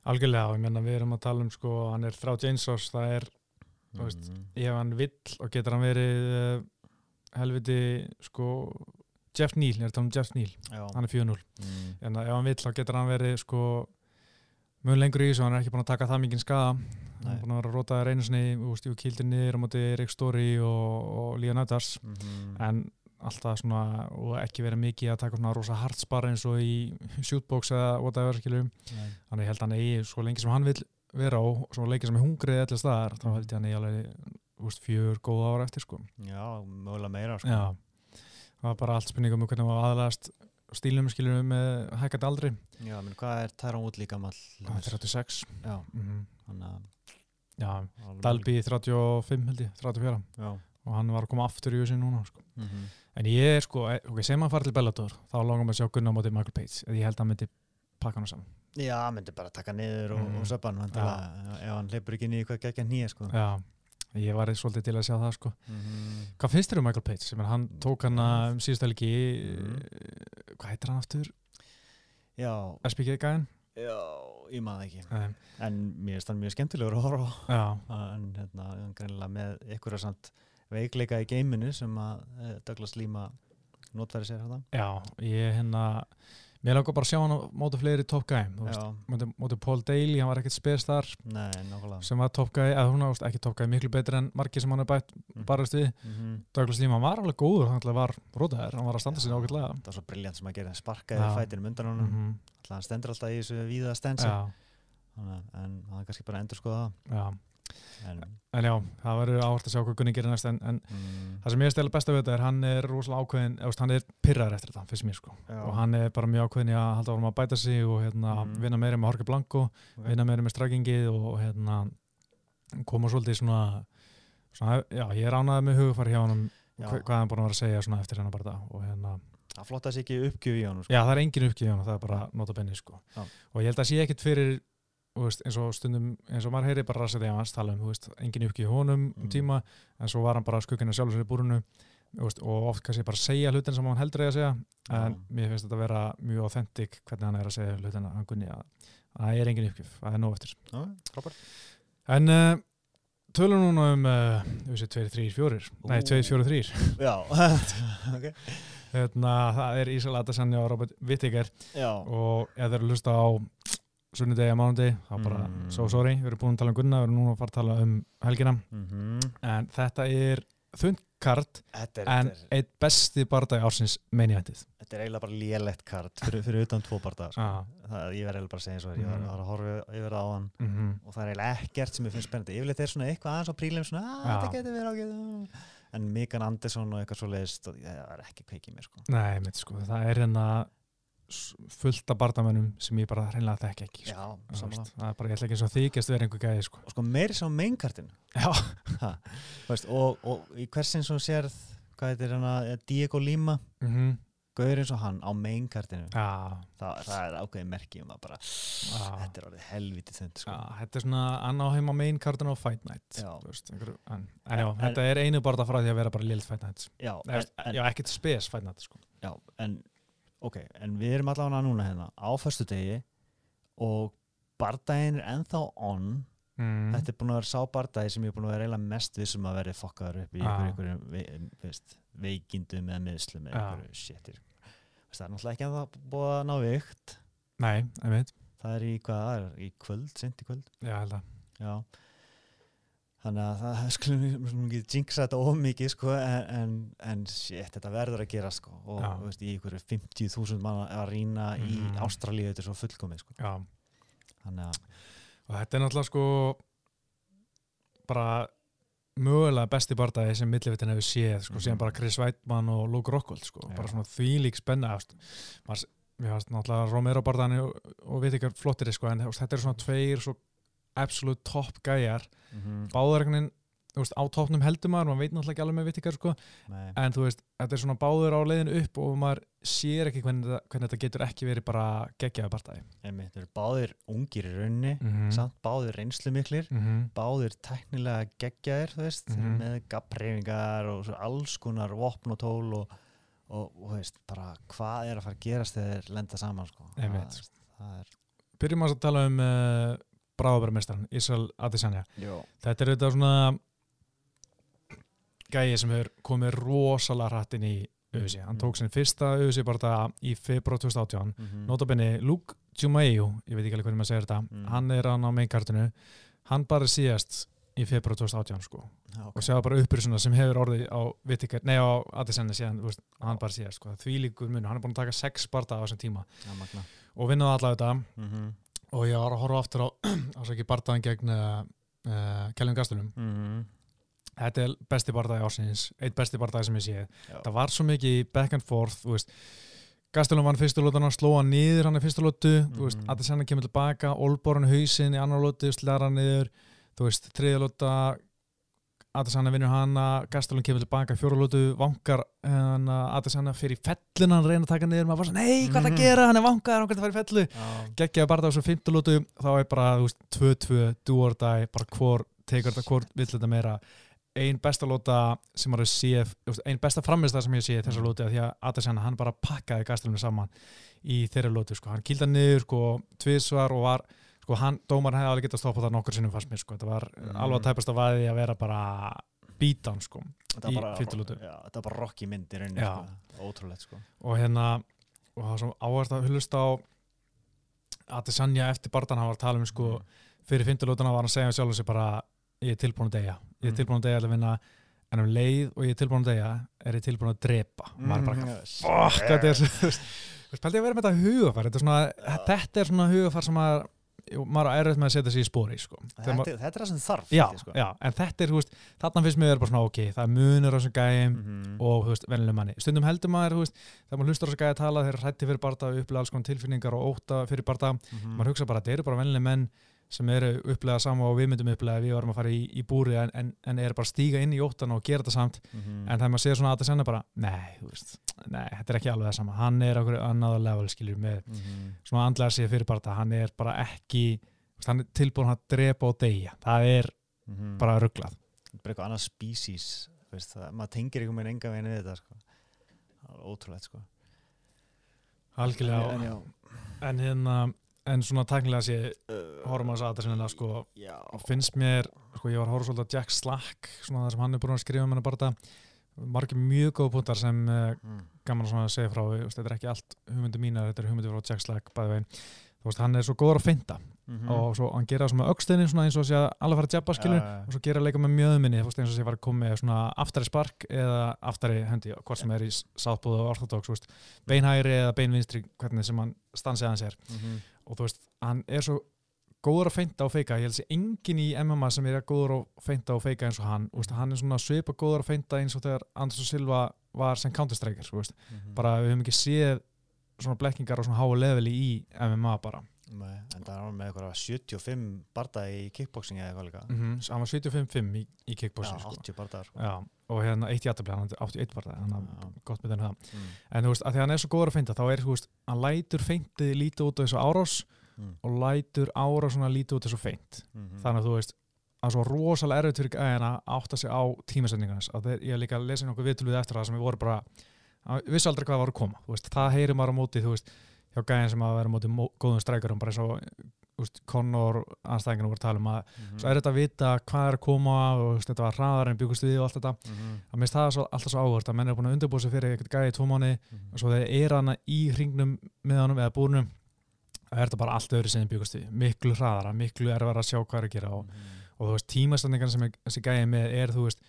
Algjörlega, ég menna, við erum að tala um, sko, hann er frá Jainsors, það er Þú veist, Mhm. ef hann vill og getur hann verið uh, helviti sko Jeff Neal, ég er að tala um Jeff Neal. Já. hann er 4-0, Mm. en ef hann vill þá getur hann verið sko mjög lengur í þessu, hann er ekki búin að taka það mikið skada hann er búin að vera að rota reynu sinni niður á móti Rick Story og, og Líða Nættars Mhm. en alltaf svona og ekki verið mikið að taka svona rosa hartspar eins og í shootbox eða whatever þannig held hann eigi svo lengi sem hann vil vera á svo lengi sem er hungrið allir staðar þá held ég að hann eigi alveg fjör góða ára eftir sko. Já, mögulega meira, sko. Já, það var bara allt spurningum um hvernig maður aðlæðast stílum skilur með hækkandi aldri Já, menn hvað er Tyrone Woodley gammal? Það er 36 Já, mm hann að... Já, Dalby 35 held ég, 34 Já. og hann var að koma aftur í þessu núna sko. Mm en ég er sko, eh, ok, sem hann fara til Bellator þá langar maður að sjá Gunnar móti Michael Page eða ég held að hann myndi pakka hann saman Já, myndi bara taka niður og, Mhm. og söpa hann, vantilega, ef hann leipur ekki niður hvað geggja nýja, sko. Já, ég var svolítið til að sjá það sko. Mhm. Hvað finnst þér um Michael Page? Sem er, hann tók hann um síðustu helgi Mhm. eh, hvað heitir hann aftur? Já, SPG gæðin? já, ég maður ekki. Um, En mér finnst hann mjög skemmtilegur að horfa á. já, En hérna, hann greinilega með ykkur samt veikleika í geiminu sem að eh, Douglas Lima notfæri sér þetta. já, ég hérna mér langar bara að sjá hann á móti fleiri top móti, móti Paul Daly, hann var ekkert spes þar sem var top gæði, eða hún ást ekki top gæði miklu betri en margi sem hann er bætt Mhm. barast við Mhm. Douglas Lima var alveg góður, hann var rótaðir, hann var að standa sér ágætlega Það var svo briljant sem að gera, sparkaði Já. fætinum undan honum. mm Alltaf hann stendur alltaf í þessu víða stensi. að- en það er kannski bara að endur skoða það. En, en já, það verður áhört að sjá hvað Gunni gerir næst en, en mm, það sem ég stela besta við þetta er hann er rosalega ákveðin, eða, hann er pyrrar eftir þetta, finnst mér sko já, og hann er bara mjög ákveðin í að halda árum að bæta sig og hérna, Mhm. vinna meira með Jorge Blanco ok. vinna meira með straggingið og hérna koma svolítið svona, svona já, ég er ánægð með hugufar hjá hann hvað hann búin að vera að segja svona eftir hennar bara það og hérna, Það flotta sér ekki uppgjöf í honum. Sko. já það er engin uppgjöf hjá hann það er bara nota benni sko Já. og ég held að sé ekkit fyrir veist, eins og stundum, eins og maður heyri bara rasið þegar hans tala um, þú veist, engin uppgjöf honum um Mm. tíma, en svo var hann bara skuggina sjálfur sér í búrunu veist, og oft kannski bara segja hlutin sem hann heldur að segja en mér finnst þetta að vera mjög authentic hvernig hann er að segja hlutina hann kunni að að það er engin uppgjöf, það er nóg eftir Já. En uh, tölum núna um uh, 2, 3, 4 Nei, Ú. 2, 4, 3 Já, ok. Hérna, Það er Ísal Adesanya og Robert Whittaker Já, og ef þeir eru að hlusta á sunnudegi að mánudegi, þá bara Mm. so sorry, við erum búin að tala um Gunna, við erum núna að fara að tala um helgina mm en þetta er þundkart en þetta, er, eitt besti bardagi ársins meinivendið þetta er eiginlega bara lélegt kart fyrir, fyrir utan tvo barða. Sko. ah. Það, ég verði eiginlega bara að segja eins og ég var, Mhm. var að horfa yfir það á hann mm -hmm. og það er eiginlega ekkert sem ég finnst spennandi. Yfirleitt er svona eitthvað aðeins á prílim svona, að Já. þetta getur verið ágæð. En Mikael Andersson og eitthvað svo leiðist, það er ekki kveikið mér sko. Nei, mitt sko, það er hérna fullt af bardamönnum sem ég bara hreinlega þekki ekki sko. Já, það er bara, ég ætla ekki og þykjast vera einhver gæði sko. Og sko meiri sá Veist, og, og í hversin sem sérð hvað heitir hérna Diego Lima mm Gauður eins og hann á mainkartinu Já, það, það er ákveðin merki um að bara já. þetta er orðið helviti þund sko. Þetta er svona annað heima main cardin á Fight Night veist, einhverju, en, en En- þetta er einu bara frá því að vera bara lild Fight Night Já, ekkert spes Fight Night sko. já, en ok, en við erum allavega núna hérna á föstu degi og bardaginn er ennþá on. Mm. þetta er búin að vera sá bardagi sem ég er búin að vera eiginlega mest vissum að verði fokkaður upp í Já. einhverjum ve, veikindum eða meðslum eða Já. einhverju shitir það er náttúrulega ekki að það búið að ná vikt Nei, ég veit það er í hvað, í kvöld, sent í kvöld. Já, held að. Já Þannig að það skulum við ekki jinxa þetta of mikið sko en, en, en shit, þetta verður að gera sko og þú veist, í einhverju 50.000 mann að rýna í Mhm. Ástralíu þetta er svo fullkomið sko Þannig að, og þetta er náttúrulega sko bara mögulega besti bardagi sem millivitin hefur séð sko, Mhm. síðan bara Chris Weidmann og Luke Rockhold sko, Já. bara svona þvílík spenna mér fannst náttúrulega Romero bardagani og, og við ekki flottir sko, en þetta er svona tveir svo absolutt topp gæjar mm þú veist, á toppnum heldur maður, maður veit náttúrulega ekki alveg með vittikar sko, nei, en þú veist, þetta er svona báður á leiðinu upp og maður sér ekki hvernig, þetta- hvernig þetta getur ekki verið bara bardagi einmitt, þeir eru báðir ungir í raunni mm -hmm. samt báðir reynslu miklir mm -hmm. báðir teknilega geggjaðir þú veist, Mhm. með gappreyfingar og alls konar vopn og tól og, og, og veist, bara hvað er að fara að gerast þegar lenda saman sko. Það, það er Byrjum að tala um uh, bráðabæramestran, Israel Adesanya Jó. þetta er auðvitað svona gæi sem hefur komið rosalega hratt inn í auðvisi, hann tók sinni fyrsta auðvisi bara í februar 2018 Mhm. notabenni Luke Jumayu ég veit ekki alveg hvernig maður segir þetta Mm. hann er hann á mainkartinu hann bara síðast í februar 2018 sko Já, ok. og sjá bara upprisuna sem hefur orðið á Vittikar, nei á Adesanya síðan, veist, hann bara síðast sko, því líkur mun, hann er búin að taka sex barda á þessum tíma magna. og vinnaði allavega þetta Mhm. Og ég var að horfa aftur á ásaki bardaðan gegn uh, uh, Kjellin Gastelum Mhm. þetta er besti bardaði ásins eitt besti bardaði sem ég sé Já. það var svo mikið back and forth Gastelum vann fyrstu lótana, sló hann niður hann í fyrstu lótu, veist, Mhm. Adesanya kemur tilbaka, Olborun hausinn í annar lótu, slæra niður þú veist, þriðja lóta Adesanya vinnur hana, Gastelum kemur tilbaka í fjóra lótu, vankar hana, Adesanya fyrir fellin hann reyna að taka niður, maður bara, svona, nei, hvað er að Mhm. gera? Hann er vankar, hann getur að fara í fellu. Geggjaði bara á þessu fymtu lótu þá er bara, þú veist, 2-2 do or die, bara hvor tekur þetta, hvor vill þetta meira. Ein besta lóta sem maður séð þú veist, ein besta framist sem ég sé þessa Mm. lóti af því að Adesanya, hann bara pakkaði gastelunum saman í þeirra lótu, sko, hann kýlda niður sko, sko, hann, dómar hefði alveg getað stoppað það nokkur sinnum fannst mér, sko, þetta var Mm. alveg að tæpast að vaði að vera bara bítan, sko Þetta Í já, þetta var bara rock í mynd í rauninni sko. ótrúlegt sko og hérna og það var svo áherslu að hlusta á Adesanya eftir bardan hann var að tala um Mm. sko, fyrir fymtulótana var hann að segja sjálf sig bara ég er tilbúin að deyja, ég er Mm. tilbúin að deyja að vinna en um leið og ég er tilbúin að deyja er ég tilbúin að drepa og maður bara, Mhm. fuck, þetta er svo þú veist, þú veist, pældi ég að vera með þetta hugafar þetta er svona, þetta er svona hugafar sem maður maður er erfitt með að setja sig í spóri sko. Þetta, maður- þetta er það sem þarf já, sko. já, en þetta er, þú veist, þarna finnst mér bara svona, ok, það er munur á þessum gæjum Mhm. og þú veist, vennileg manni. Stundum heldur maður, veist, þegar maður hlustar á þess að gæja að tala, þeir eru hrætti fyrir barða, upplega alls konar tilfinningar og óta fyrir barða, Mhm. maður hugsa bara þeir eru bara vennileg menn sem eru upplega sama og við myndum upplega ef við varum að fara í, í búri en, en, en eru bara stíga inn í óttan og gera þetta samt Mhm. en þegar maður segir svona að það senna bara nei, þú veist, nei, þetta er ekki alveg það sama hann er okkur annaða level, skiljur með Mhm. svona andlega sér fyrir barða, hann er bara ekki þú veist, hann er tilbúin að drepa og deyja það er Mhm. bara rugglað bara eitthvað annað species veist, það, maður tengir einhvern veginn enga veginn við þetta sko. það er ótrúlegt sko. algjörlega en, en, já, en hérna, en svona tæknilega sé uh, horfum að það sinna sko finnst mér, sko ég var að horfa svolítið á Jack Slack, svona það sem hann er búin að skrifa um hennar bara margir mjög góða punktar sem uh, mm. gaman að segja frá veist, þetta er ekki allt hugmyndu mínar, þetta er hugmyndu frá Jack Slack veist, hann er svo góður að finta Mhm. og svo hann gera svona auksteinin svona eins og sé að alveg fara að jabba skilur já. og svo gera leika með mjöðminni, eins og sé var að koma með svona aftari spark eða aftari hendi, hvort sem er í sáttbúðu og orthodox, beinhægri eða beinvinstri, hvernig sem hann stansið hans er Mhm. Og þú veist, hann er svo góður að feinta og feika, ég held að sé engin í MMA sem er góður að feinta og feika eins og hann, veist, hann er svona svipa góður að feinta eins og þegar Andersson Silva var sem counter-striker, veist, Mhm. bara við höfum ekki séð svona blekkingar á svona háu leveli í MMA bara Nei, en það var með eitthvað 75 bardaði í kickboxing eða eitthvað líka mm hann var 75-5 í, í kickbossi sko. 80 bardaðar sko. Já, og hérna eitt jættabli, hann er 81 var það, hann er gott með þennan það. Mm. En þú veist, að því hann er svo góður að feinta, þá er, þú veist, hann lætur feintið lítið út á þessu árás Mm. og lætur árásuna lítið út þessu feint. Mhm. Þannig að þú veist, að svo rosalega erfitt fyrir gæðina að átta sig á tímasendingarnas. Að þeir, ég hef líka lesið nokkuð viðtöluð eftir það sem við voru bara, að að hjá gæðin sem að vera mó, góðum strækjurum, bara veist, Conor anstæðingarnir voru að tala um að Mhm. svo er þetta að vita hvað er að koma og veist, þetta var hraðar en byggust við og allt þetta Mhm. að minnst það er svo, alltaf svo áhvert að menn er búin að undirbúa sig fyrir eitthvað gæði í tvo mánu Mhm. og svo þeir eru hana í hringnum með honum eða búrnum það er þetta bara allt öðru sem byggust við miklu hraðara, miklu erfara að sjá hvað er að gera og, Mhm. og þú veist, tímastendingan sem er, þessi gæði er með er þú veist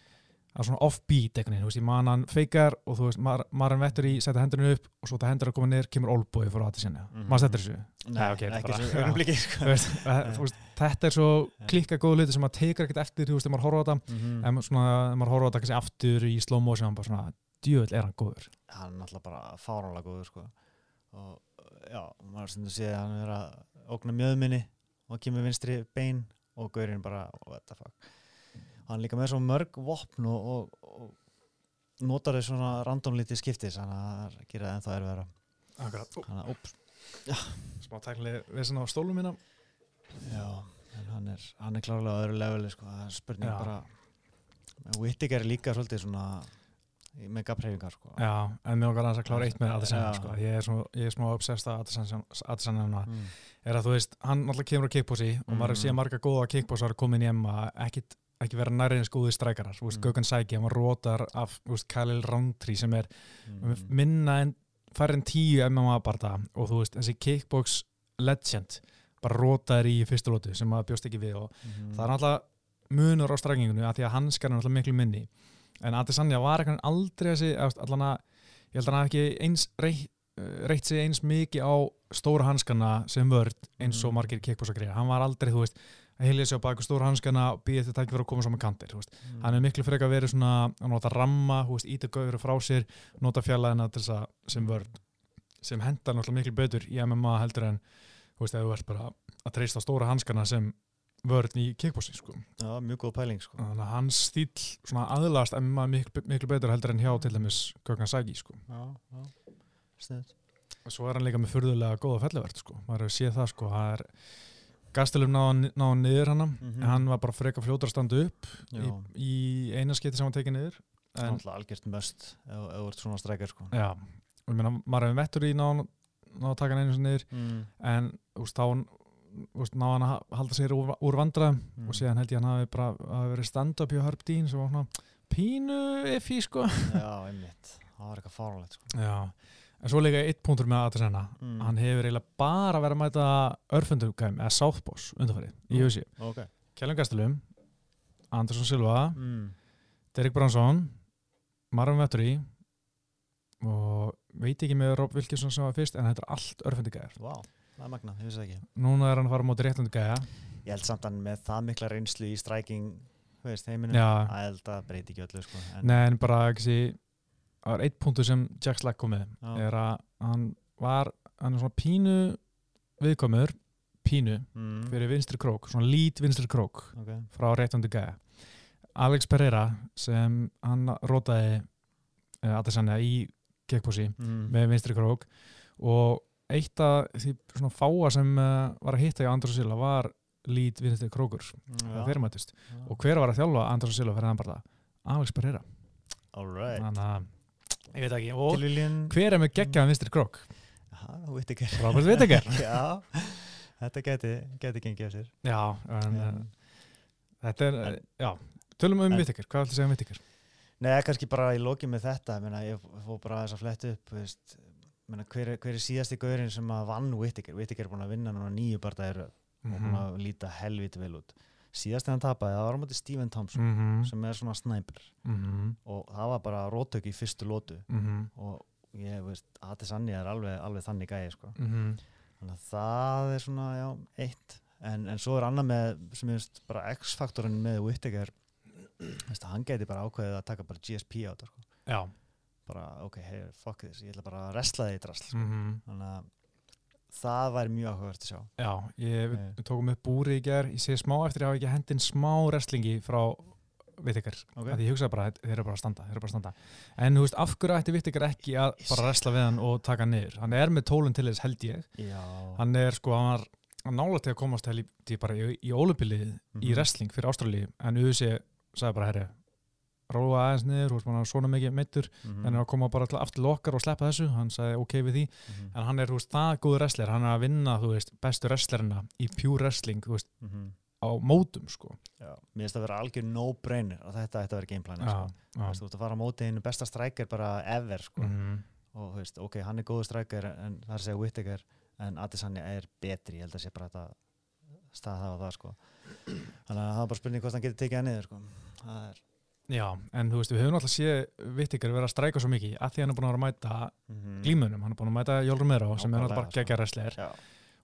að svona offbeat veginn, þú veist, ég man hann feikar og þú veist, mar, maður vettur í setja hendurinn upp og svo það hendur að koma niður, kemur olbúi fyrir að þetta sinna, Mhm. maður settir þessu Nei, ok, þetta ekki bara- sko. Þú þú veist, þetta er svo klikka góð hluti sem maður tekur ekkert eftir, þú veist, ef maður horfa á þetta Mhm. en svona, maður horfa á þetta kannski aftur í slow motion, bara svona, djöðl er hann góður hann er náttúrulega bara fáránlega góður sko. og já, maður stundur sé að hann er að ógna mjöðminni og kemur vinstri bein og gaurinn bara, what the fuck hann líka með svo mörg vopn og, og, og notar þau svona randomlítið skiptis þannig að það það ennþá Akkurat, þannig að, úps, smá tæknileg vissin á stólum mína já en hann er, hann er klárlega öðru leveli sko, það er spurning Já. bara Whittaker er líka svolítið svona megapreyfingar sko. Já, en okkar aðeins að klára eitt með Adesanya sko. ég, er svo, ég er smá obsessed að Adesanya mm. er að þú veist, hann náttúrulega kemur á kickbossi og maður Mhm. sé marga góða kickbossar komin í emma ekki, ekki vera nærið eins góði strækarar þú veist, Mm. Gökhan Sæki, hann var rótar af veist, Khalil Roundtree sem er Mm. minna en færri en tíu MMA barða og þú veist, þessi kickbox legend bara rótaður í fyrstu lótu sem maður bjóst ekki við og Mhm. það er náttúrulega munur á strækingunni að því að hanskar er náttúrulega miklu minni en Adesanya var eitthvað aldrei þessi allan að, ég held að hann ekki eins reitt, reitt sig eins mikið á stóra hanskana sem vörd eins og Mm. margir kickboxagreir, hann var aldrei þú veist, að hilja sig á baku stóra hanskana og býða þetta ekki fyrir að koma saman kantir, Mm. hann er miklu frekar verið svona að nota ramma, íta gauður frá sér nota fjallaðina til þess að sem vörd sem hendar náttúrulega miklu betur í MMA heldur en, þú veist, ef þú ert bara að treysta á stóra hanskana sem vörn í kickboxi, sko. Já, mjög góð pæling sko. þannig að hans stíl svona aðlast MMA miklu, miklu betur heldur en hjá til dæmis Gökhan Sæki, sko. Já, já, sniðt og svo er hann líka með furðulega góða fellivert, sko. Maður hefur séð það, sko, það er Gastelum náða náða niður hana Mhm. en hann var bara frekar fljótur að standa upp Já, í, í eina skiti sem hann tekið niður það er alltaf algjört möst ef þú ert svona strækjar sko. já, og ég meina, maður hefur vettur í náða náða að taka hann einu sinni niður mm. en, veist, þá þú veist, náða hann að ha- halda sér úr, úr vandræðum Mm. og síðan held ég hann hafi bara hafi verið stand-up hjá Herb Dean sem var svona pínu effi, sko Já, einmitt Það var eitthvað fáránlegt sko. Já, en svo líka eitt punktur með Adesanya mm. hann hefur eiginlega bara verið að mæta örfundugæm eða Southboss undanfarið í Mm. USA Ok Kjellin Gastelum, Andersson Silva mm. Derek Bransson Marvin Vettori og veit ekki með Rob Wilkinson sem var fyrst en þetta er allt örfundugæðar er ekki Núna er hann að fara móti réttundugæða Ég held samt hann með það mikla reynslu í stræking Þú veist, heiminu Já, Það held að breyti ekki öllu sko. en, Nei, en bara ekki það var eitt punktur sem Jack Slack kom með Já. er að hann var hann er svona pínu viðkomur pínu mm. fyrir vinstri krók svona lít vinstri krók okay. frá réttundi gæja Alex Pereira sem hann rótaði uh, Adesanya í kickbossi mm. með vinstri krók og eitt af því svona fáa sem uh, var að hitta í Andrós Silla var lít vinstri krókur Já. þegar þeir mættist Já. og hver var að þjálfa Andrós Silla fyrir hann bara Alex Pereira Alright þannig að ég veit ekki. Og Tilviljun hver er með geggjaðan krók Já, þú veit ekki. Robert Whittaker. Já, þetta geti, geti gengið af sér já, en, Já. uh, þetta er En- já, tölum um En- Whittaker. Hvað ætla að segja um Whittaker? Nei, kannski bara í lokin með þetta ég, meina, ég fór bara þess að fletta upp veist, meina, hver, er, hver er síðasti gaurinn sem að vann Whittaker? Whittaker er búin að vinna núna nýju barndæðir og búin Mhm. að líta helviti vel út síðasti hann tapaði, það var á móti Stephen Thompson Mhm. sem er svona snæpur Mhm. og það var bara rótök í fyrstu lótu Mhm. og ég veist, Adesanya er alveg, alveg þannig gæði sko. Mhm. þannig að það er svona, já, eitt en, en svo er annað með sem ég veist, bara X-faktorinn með Whittaker hann geti bara ákveðið að taka bara GSP á þetta sko. bara, ok, hey, fuck this, ég ætla bara að resla þig í drasl sko. Mhm. þannig að það væri mjög áhugavert að sjá. Já, ég, við, við tókum upp búri í ger ég sé smá eftir að hafa ekki hendin smá wrestlingi frá Vittikar Ok. að ég hugsaði bara, þeir eru bara að standa, bara að standa. En þú veist, af hverju ætti Vittikar ekki að bara wrestla við hann og taka hann niður? Hann er með tólun til þess held ég. Já, hann er sko, hann var nála til að komast ég bara í, í ólupilið í Mhm. wrestling fyrir Ástralíu. En UC sagði bara, herri róa aðeins niður, þú veist, hann er svona mikið meittur Mhm. en er að koma bara aftur lokkar og sleppa þessu hann sagði ok við því Mhm. en hann er, veist, það góður wrestler hann er að vinna, veist, bestu wrestlerina í pure wrestling, veist, Mhm. á mótum, sko Já, mér finnst að vera algjör no-brainer og þetta ætti að vera gameplan já, sko. Veist, þú ert að fara á móti einu besta strækir bara ever sko. Mhm. og þú veist, ok, hann er góður strækir en það er að segja Whittaker en Adesanya er betri, ég held að sé bara þetta stað það og það sko. þannig að það er bara spurning hvort hann getur tekið hann niður sko. það er já, en þú veist, við höfum alltaf séð Vittikar vera að stræka svo mikið að því hann er búin að vera að mæta mm glímunum, hann er búin að mæta Jól Romero sem er náttúrulega bara Já,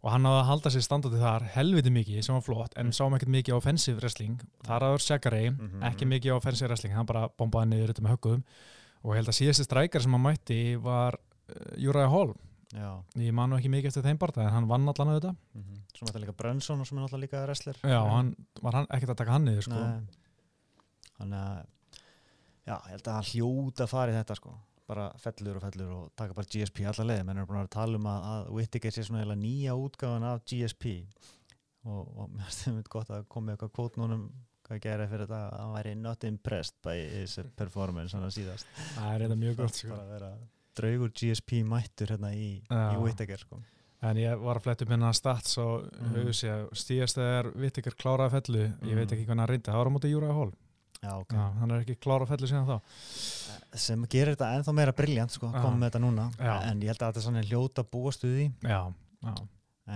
og hann hafði að halda sér standandi þar helviti mikið sem var flott, en Mm. sáum ekkert mikið á offensive wrestling, þar aður Mhm, ekki mhm. mikið á offensive wrestling, hann bara bombaði niður þetta með höggum. Og held að síðasti strækar sem hann mætti var uh, Uriah Hall, já. Ég man nú ekki mikið eftir þeim barða en hann vann allan að þetta mm Svo mætti líka Brunson sem er náttúrulega líka wrestler. Já, hann, var hann ekkert að taka hann niður sko. Þannig að já, ég held að hann hljóta að í þetta sko. Bara fellur og fellur og taka bara GSP allar leið, menn er búin að að tala um að, að Whittaker sé svona nýja útgáfan af GSP og, og mér finnst það gott að koma með eitthvað kvót núnum hvað gera fyrir þetta að hann væri not impressed by his performance hann að síðast. Það er þetta mjög gott sko. bara að vera draugur GSP mættur hérna í, í Whittaker sko. En ég var að fletta upp minna stats og mm. að stíðast þegar vitt ykkur kláraði fellu ég veit ekki hvernig hann reyndi, það var á móti Uriah Hall Já, ok. já, hann er ekki klárað fellu síðan þá sem gerir þetta ennþá meira briljant sko, að koma með þetta núna Já. en ég held að þetta er svona hljóta búast við því já, já,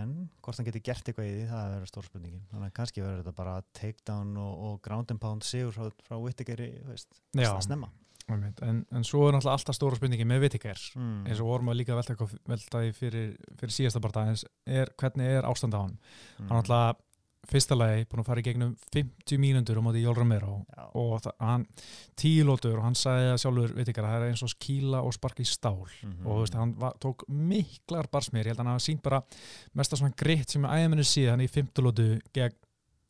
en hvort hann geti gert eitthvað í því það verður stór spurningin þannig að kannski verður þetta bara takedown og, og ground and pound sigur frá, frá Whittaker Já. að snemma en, en svo er náttúrulega alltaf stóra spurningi með ykkur mm. eins og vorum að líka velta, eitthvað- velta í fyrir, fyrir síðasta barða er hvernig er ástand á hann mm. hann náttúrulega fyrsta lagi búin að fara í gegnum 50 mínútur á móti Jól Romero Já. og það, hann tílótur og hann sagði að sjálfur veit ekki að það er eins og skíla og sparka í stál Mhm. og þú veist, hann var, tók miklar barsmér, ég held að hann hafa sínt bara mesta svona gritt sem ég æðmennu síðan í 50 lótu gegn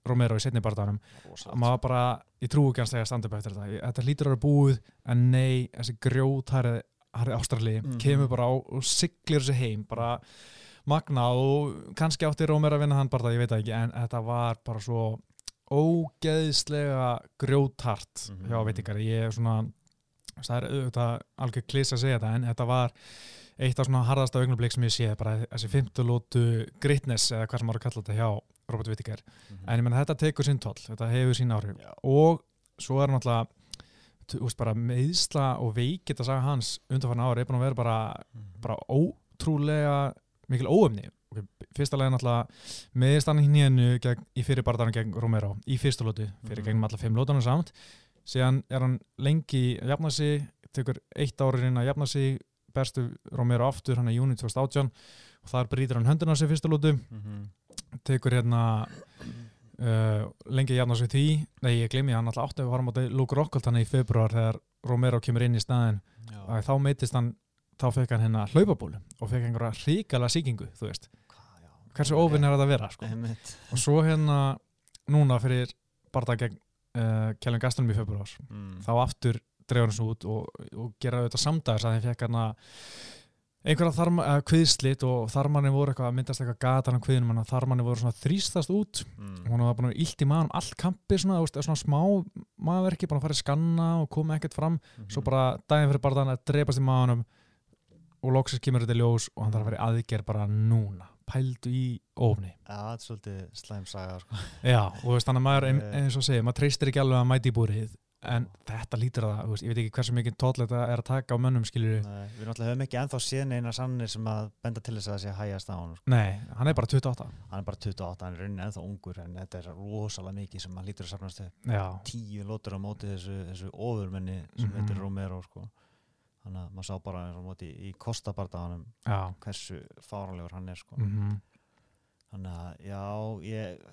Romero í setni barðanum Rosalegt. maður bara, ég trúi ekki hans þegar að standa upp eftir þetta þetta hlýtur að vera búið en nei, þessi grjót harði, harði ástrali Mhm. kemur bara á og siglir þessi heim bara magna og kannski átti Romero að vinna hann bara, ég veit það ekki en þetta var bara svo ógeðslega grjóthart Mhm. hjá veitingar, ég er svona það er auðvitað algjör klís að segja þetta en þetta var eitt af svona harðasta augnablik sem ég sé, bara þessi 50 lótu gritness eða hvað sem maður að kalla þetta hjá Robert Whittaker Mhm. en ég menn þetta tekur sinn toll, þetta hefur sín áhrif Já. og svo er náttúrulega bara meðsla og veikit að saga hans undanfarn ári er búin að vera bara, Mhm. bara ótrúlega mikil óöfni okay, fyrsta lega náttúrulega meðist hann í fyrir barðarinn gegn Romero í fyrstu lótu, fyrir Mhm. gegnum alla fimm lótunum samt. Síðan er hann lengi að jafna sig, tekur eitt árið inn að jafna sig, berstu Romero aftur hann er júni 2018 og þar brýtur hann höndina á sig fyrstu lótu Mhm. tekur hérna uh, lengi jafna sig því nei ég gleymi hann alltaf átti að fara á Luke Rockhold hann í februar þegar Romero kemur inn í staðin að þá meitist hann þá fekk hann hérna hlaupabólu og fekk einhverja hrikala sýkingu þú veist, Hvað, já. hversu óvinn er þetta að vera sko. Og svo hérna núna fyrir barða gegn uh, Kjellin Gastonum í februar Mm. þá aftur dreifur hann svo út og, og gera auðvitað samdæðis að þeim fekk hérna einhverja þarma, uh, kviðslit og þarmanni voru eitthvað að myndast eitthvað gatan á kviðinum þannig að þarmanni voru svona þrýstast út Mm. hún var búin að vera illt í maðan allt kampi svona, veist, svona smá maðurverki búin að fara í skanna og koma ekkert fram Mhm. svo bara daginn fyrir barðan að dreipast í maðanum og loksins kemur þetta ljós og hann þarf að vera aðgerð bara núna pældu í ofni Já, þetta er svolítið slæm saga sko. já, og þú veist, þannig að maður ein- Eh. eins og segir, maður treystir ekki alveg að mæti í búrið en þetta lítur að það, ég veit ekki hversu mikið tóll þetta er að taka á mönnum, skilur Nei, Við náttúrulega höfum ekki ennþá séð neina sannir sem að benda til þess að það sé hægast á hann sko. nei, hann er bara 28 Hann er bara 28, hann er raunin ennþá ungur en þetta er rosalega mikið sem hann lítur að já, tíu lótur á móti þessu, þessu ofurmenni sem Mhm. heitir Romero sko. Þannig að maður sá bara eins og móti í kostabardaðanum já hversu fáralegur hann er sko. mm Þannig að já, ég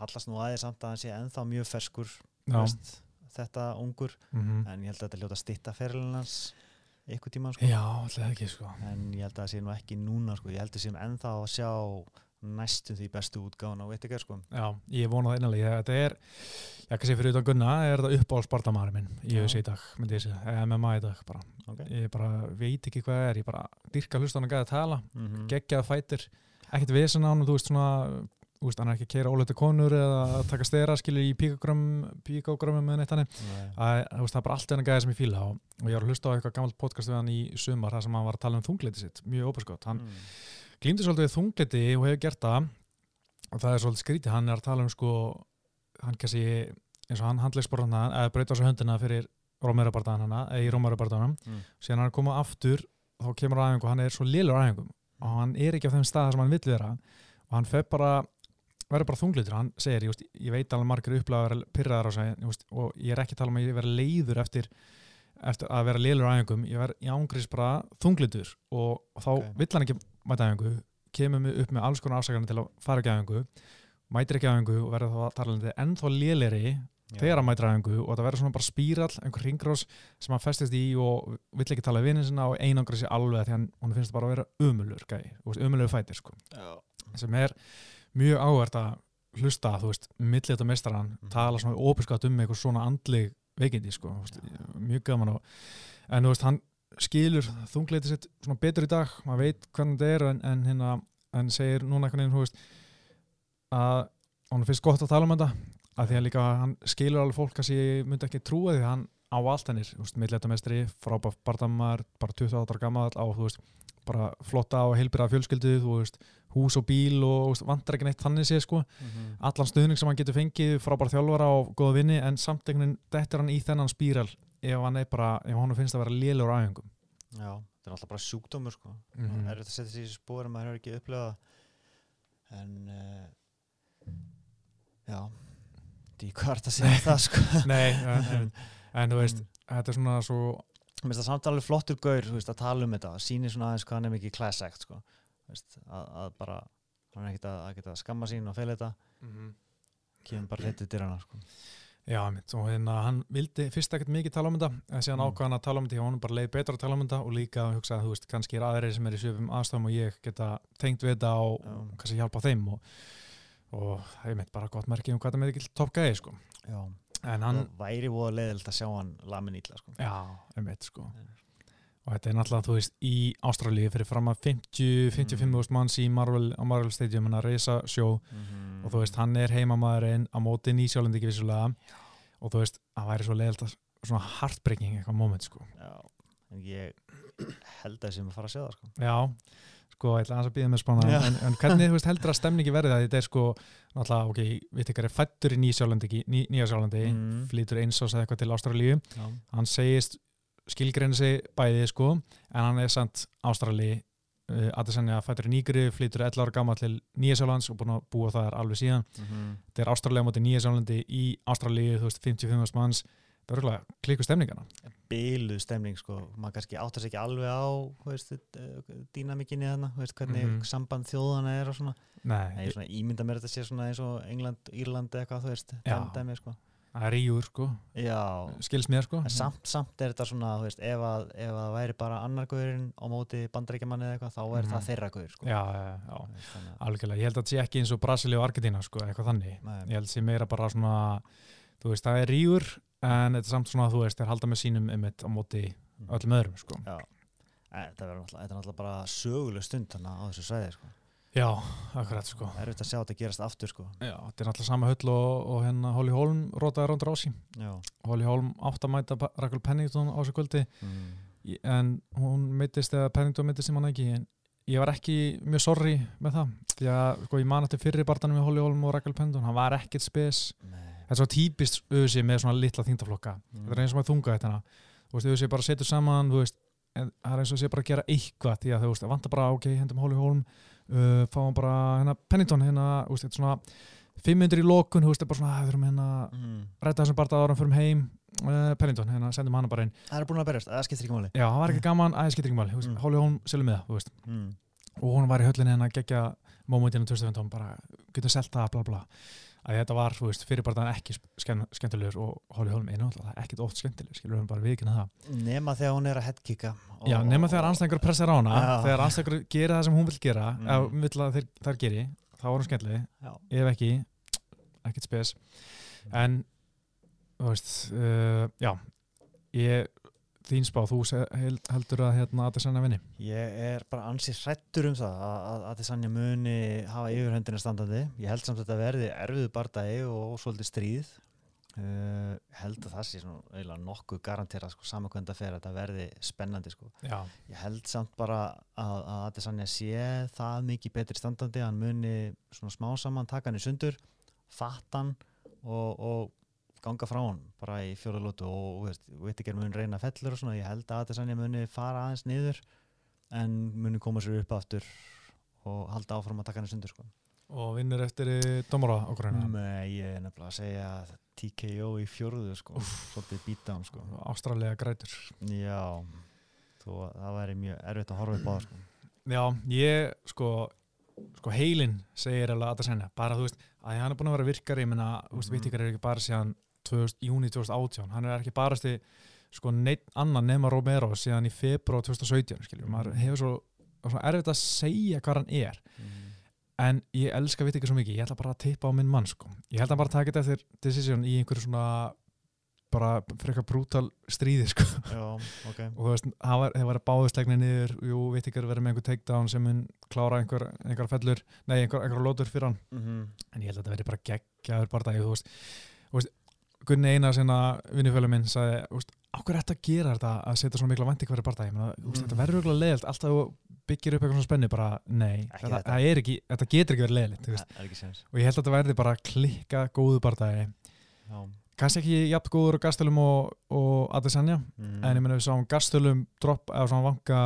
hallast nú aðeins samt að hann sé ennþá mjög ferskur veist, þetta ungur mm en ég held að þetta hljóta stitta hans eitthvað tíma sko. Já, alltaf ekki sko en ég held að það sé nú ekki núna sko. ég held að sé ennþá að sjá næstum því bestu útgáðan á Vittiger sko. Já, ég vona það einlega Þetta er, já, kannski fyrir utan gunna er þetta uppáhald spartamæri minn í Já. þessi í dag, myndi ég segja, MMA í dag bara. okay. Ég bara veit ekki hvað það er, ég bara dyrka hlustan að gæða að tala, mm -hmm. geggjað fætir ekkert vesen á hann, þú veist svona þú veist, hann er ekki að keira óleiti konur eða að taka stera, skilur í píkógrömmum með neitt hann að, það er bara allt enn gæði sem ég fíla og, og ég var að hlusta á eitthvað gammalt podcast við hann í sumar þar sem hann var að tala um þungleiti sitt, mjög óperskott hann mm. Glýmdi svolítið við þungleiti og hefur gert það. Og það er svolítið skrítið, hann er að tala um sko, hann kannski eins og hann handlegsborðan eða breyta á sig höndina fyrir Rómærabardaðan hana, eða í Rómærabardaðanum Mm. síðan hann er að koma aftur þá kemur á æfingu, hann er svo á æfingum. Og hann er ekki á þeim stað sem hann vill vera. Og hann fer bara verður bara þunglitur, hann segir, ég, veist, ég veit alveg margir vera pyrraðar á sig ég veist, og ég er ekki að tala um að ég vera leiður eftir, eftir að vera á æfingum. Ég verð í ángrís bara þunglitur og, og þá Ok. vill hann ekki mæta æfingu kemur upp með alls konar afsakarnir til að fara ekki æfingu mætir ekki æfingu og verður þá tarlandi ennþá léleri þegar hann mætir æfingu og það verður svona bara spírall einhver ringrás sem hann festist í og vill ekki tala við vinnin sinna og einangra sér alveg því hann, finnst það bara að vera umulur umulur fætir sko. Sem er mjög áhvert að hlusta, þú veist, millið meistaran Mhm. tala svona óbyrskatt um eitthvað svona andlig veikindi, sko, veist, mjög gaman og, en þú veist, hann skilur þungleiti sitt svona betur í dag maður veit hvernig þetta er en, en hérna en segir núna einhvern veginn, veist að hann finnst gott að tala um þetta að því að líka hann skilur alveg fólk að ég myndi ekki trúa því að hann á allt hennir, millleitamestri frábært barndamar, bara 28 ára gammal á, þú veist, bara flotta og heilbyrða fjölskyldu, þú veist, hús og bíl og vantar ekki neitt þannig sé sko Mhm. allan stuðning sem hann getur fengið frábært þjálfara og góða vinni en samt einhvern veginn dettur hann í þennan spíral ef hann er bara, ef hann finnst að vera lélur á æfingum Já, þetta er alltaf bara sjúkdómur sko. Mhm. það er þetta að setja sér í spór en maður hefur ekki upplifað en uh, já hvað er þetta að segja um það sko Nei, en, en, en þú veist þetta er svona svo Mér finnst það samt alveg flottur gaur veist, að tala um þetta, sýnir svona aðeins hvað hann er mikið act sko. Veist, að, að bara hann er ekkert að, að skamma sín og feila þetta kemur bara hreitið dyr hana sko. Já, mitt, og hérna hann vildi fyrst ekkert mikið tala um þetta en síðan Mm. ákvað hann að tala um þetta og hann bara leið betra að tala um þetta og líka að hugsa að þú veist, kannski er aðrir sem er í söfum aðstæðum og ég geta tengt við þetta og Já. kannski hjálpa þeim og, og ég mitt bara gott merki um hvað það með ekki toppgæði sko. Já, en hann, það væri voða leiðilt að sjá hann lamin ítla sko. já, einmitt sko Mm. Og þetta er náttúrulega, þú veist, í Ástralíu fyrir fram að 50-55 mm. manns í Marvel, á Marvel Stadium, hann að reysa sjó mm. og þú veist, hann er heimamaðurinn á móti nýsjálandi ekki vissulega og þú veist, það væri svo leiðilt að svona heartbreaking eitthvað moment sko Já, en ég held að sem að fara að sjá það sko. já, sko, ég ætla aðeins að býða með spána Já. en, en hvernig, þú veist, heldur að stemningi verði það þetta er sko, náttúrulega, ok, við tekar er fættur í nýsjálandi, ný, nýjasjálandi Mm. flýtur eins og eitthvað til Ástralíu Já. hann segist skilgreina sig bæði sko en hann er samt Ástrali uh, að fættur í Nýgri flýtur 11 ára gammal til Nýjasjálands og búin að búa þar alveg síðan. Mm þetta er Ástrali á móti Nýjasjálandi í Ástrali þú veist 55 manns. Það er örgulega klíku stemningana. Biluð stemning sko, maður kannski áttar sig ekki alveg á uh, dýnamikinni þú veist, hvernig Mhm. samband þjóðana er og svona. Nei, Nei, svona ímynda mér þetta sé svona eins og England, Írland eitthvað, þú veist, dæmi, sko. Það er ríur sko. Já, skils mér sko. Samt, samt er þetta svona, þú veist, ef að, ef að það væri bara annar guðurinn á móti bandaríkjamanni eða eitthvað, þá er Mhm. það þeirra guður, sko. já, já, já, Þannig, algjörlega. Ég held að þetta sé ekki eins og Brasilia og Argentina sko, eitthvað þannig. Nei. ég held að sé meira bara svona þú veist, það er ríur en þetta er samt svona, þú veist, þeir halda með sínum einmitt á móti öllum öðrum sko. Já, þetta, þetta er náttúrulega bara söguleg stund þannig á þessu svæði, sko. Já, akkurat sko. Það er auðvitað að sjá þetta gerast aftur, sko. Já, þetta er náttúrulega sama höll og, og hérna Holly Holm rótaði rándur á sí. Holly Holm átt að mæta Rakel Pennington á þessu kvöldi. Mm. en hún meittist eða Pennington meittist sem hann ekki en ég var ekki mjög sorry með það. Því að sko ég man eftir fyrri barndanum með Holly Holm og Rakel Pennington, hann var ekkert spes. Þetta er svo típist auðvitað með svona litla þingtaflokka Mm. þetta er eins og maður þunga þetta veist, auðvitað bara setur saman þú veist, en það er eins og sé bara að gera eitthvað því að þú veist, vantar bara, ok, hendum Holly Holm uh, fáum bara hérna Pennington hérna, þetta er svona 500 í lokun, þú veist, er bara svona, við þurfum hérna Mm. rætta þessum barða ára fyrir heim uh, Pennington, hérna, sendum hana bara inn Það er búin að berjast, það skiptir ekki máli. já, það var ekki gaman, aðeins getur ekki máli, Mm. Holly Holm selum með það, þú veist, Mm. og hún var í höllinni hérna gegja mómentinu 2015, bara getur selt það, bla bla að þetta var, þú veist, fyrir bara ekki skemmtilegur og Holly Holm er náttúrulega ekkit oft skemmtilegur, skilur við bara vikina það nema þegar hún er að headkicka Já, nema þegar anstæðingur pressar á hana Já. þegar anstæðingur gera það sem hún vil gera Mm. eða vill að þeir, þær geri, þá er hún skemmtileg ef ekki, ekkit spes en þú veist, uh, já ég, þín spá, þú heldur að hérna Adesanya vinni Ég er bara ansið hrættur um það að, að muni hafa yfirhöndina standandi. Ég held samt að þetta verði erfiðu bardagi og, svolítið stríð. Uh, held að það sé svona nokkuð garanterað sko, saman hvernig það fer að þetta verði spennandi sko. Ég held samt bara að, að Adesanya sé það mikið betri standandi hann muni svona smá saman taka hann í sundur, fattan og, og ganga frá hann bara í fjóra lótu og veist, veit ekki er mun reyna fellur og svona ég held að Adesanya muni fara aðeins niður en muni koma sér upp aftur og halda áfram að taka hann í sundur sko. og vinnur eftir dómara okkurina Nei, ég er nefnilega að segja TKO í fjórðu sko, svolítið býta hann sko. Ástralega grætur Já, þú, það væri mjög erfitt að horfa upp á það sko. Já, ég, sko sko heilin segir alveg Adesanya bara þú veist, að hann er búin að vera virkari ég menna, þú veist, Mhm. vittikar er ekki bara síðan 2000, júni 2018, hann er ekki barasti sko neitt annan nema Romero síðan í februar 2017 skiljum, maður hefur svo, svo erfitt að segja hvað hann er. En ég elska vittikar svo mikið, ég ætla bara að tippa á minn mann sko, ég held að hann bara taka þetta eftir decision í einhverju svona bara frekar brútal stríði sko. Já, ok. Og þú veist, það var, var báðislegni niður. Jú, veit ekki að vera með einhver takedown sem mun klára einhver, einhver fellur nei, einhver, einhver lótur fyrir hann. Mm -hmm. en ég held að þetta veri bara geggjaður bara þú veist, þú veist Gunni Einar sinna vinnufjölu minn sagði, þú veist, áhver er þetta að gera þetta að setja svona mikla vandi hverju bara mm. Mm. þetta verður okkur leiðilt, alltaf þú byggir upp eitthvað svona spenni, bara nei þetta, þetta. ekki, þetta getur ekki verið er séns og ég held að þetta verði bara klikka góðu bardagi Já kannski ekki jafn góður á Gastelum og, og Adesanya mm. en ég meina við sáum Gastelum drop eða svona vanga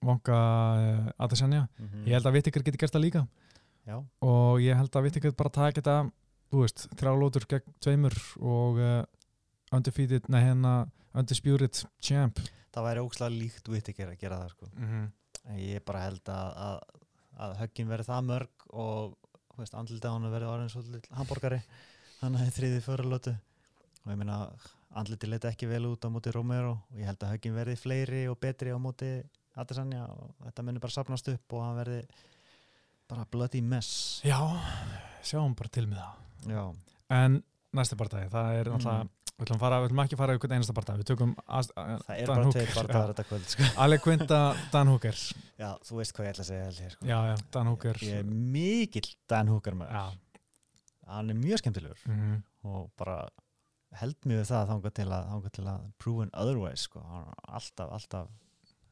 vanga uh, Adesanya -hmm. ég held að Vittikar geti gert það líka Já, og ég held að Vittikar bara taka þetta þú veist, þrjálótur gegn tveimur og uh, undefeated, nei hérna undisputed champ. Það væri ógslag líkt Whittaker að gera það sko. mm -hmm. En ég bara held að, að, að höggin verði það mörg og þú veist, andlita á hann verði orðin svolítið hambúrgari hann að þriði förulötu og ég meina andliti leita ekki vel út á móti Romero. Og ég held að höggin verði fleiri og betri á móti Adesanya og þetta munir bara sapnast upp og hann verði bara bloody mess. Já, sjáum bara til með það Já, en næsti partæði, það er Mm. náttúrulega við ætlum, fara, við ætlum ekki að fara ykkur einasta partæði við tökum það er bara tveir bardagar já. þetta kvöld sko. Ale Quinta, Dan Hooker Já, þú veist hvað ég ætla að segja ég, sko. já, já, Dan Hooker Ég er mikill Dan Hooker maður Hann er mjög skemmtilegur mm og bara held mjög það þangað til að, til að proven otherwise sko. Hann er alltaf, alltaf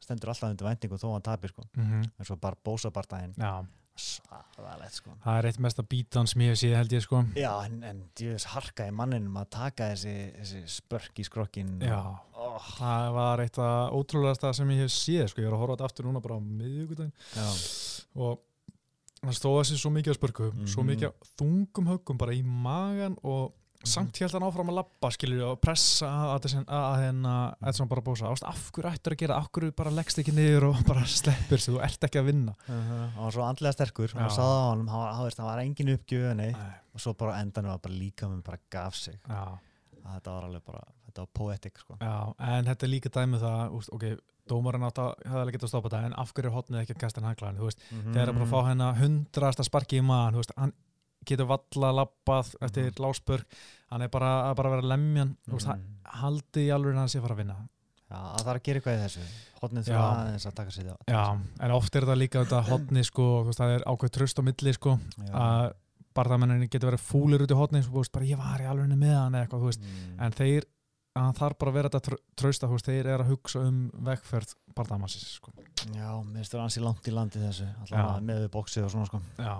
stendur alltaf undir væntingu þó hann tapir sko. -hmm. en svo bara bósa bardaginn já, svaðalegt sko. það er eitt mesta bítan sem ég hef séð held ég sko. Já, en, en djöfis harkaði manninum að taka þessi, þessi spörk í skrokkin já, oh, það var eitt af ótrúlegasta sem ég hef séð sko, ég er að horfa á þetta aftur núna bara á miðvíkudaginn já, og hann stóða sér svo mikið að spörku svo Mhm. mikið þungum höggum bara í magan og samt held hann áfram að lappa skilur og pressa að, að, að hérna bara bósa, af hverju ættur að gera af hverju bara leggst ekki niður og bara sleppir sig, þú ert ekki að vinna. Hann var svo andlega sterkur. Já. hann saði á honum, hann, hann, hann var engin Nei, og svo bara endanum var bara líka með bara gaf sig. Að þetta var alveg bara, þetta var poetic sko. já, en þetta er líka dæmið það, úst, ok, dómarinn átt að hefði alveg getað að stoppa þetta, en af hverju er hotnið ekki að kasta hann haglaðin, þú veist, mm þegar er bara að fá hennar hundrasta sparki í maðan, þú veist, hann getur valla lappað eftir Mhm. lásbörg hann er bara að bara vera lemjan mm. haldið í alveg hann sé að fara að vinna Já, það þarf að gera eitthvað í þessu Hotnið Já. þurfa aðeins að taka sér það Já, en oft er þetta líka þetta hotni sko, það er ákveð tröst á milli sko, að barðamenninni getur verið fúlir út í þú veist, bara ég var í alveg með hann eða eitthvað, mm. en þeir að það þarf bara að vera þetta tr- trausta, þú veist, þeir eru að hugsa um vegferð barðamansins sko. Já, mér finnst það ansi langt í landi þessu. Alltaf með við bóksið og svona sko Já,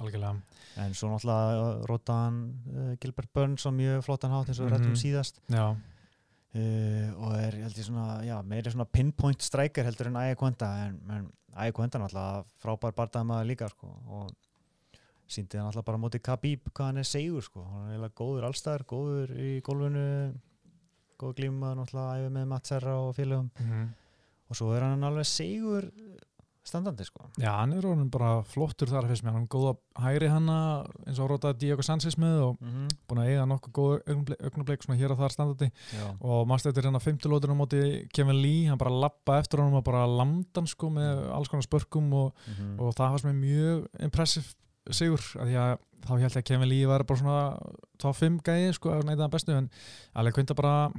algjörlega. En svo náttúrulega rótaðan uh, Gilbert Burns á mjög flottan hátt eins og við Mhm. rættum síðast. Já, uh, og er, ég held ég svona, já, meiri svona pinpoint striker heldur en Æja Kvenda en, en Æja Kvenda náttúrulega frábær barndæmaður líka sko og síndi hann náttúrulega bara á móti Khabib hvað hann er segur sko, hann er eiginlega góður allstar, góður í gólfinu góður glíma náttúrulega æfi með Mats Serra og félögum. Mm og svo er hann alveg segur standandi sko. Já, hann er orðin bara flottur þar fyrst mér, hann góða hæri hanna eins og rótaði Diego Sanchez með og mm -hmm. búin að eiga nokkuð góð augnablik svona hér og þar standandi. Já, og mást eftir hérna fymtilóturinn á móti Kevin Lee, hann bara lappa eftir honum og bara landa hann sko með alls konar spörkum og, mm og það var sem er mjög impressive sigur, af því að þá held ég að Kevin Lee var bara svona top 5 gæði sko, að neyta hann bestu en alveg kvönda bara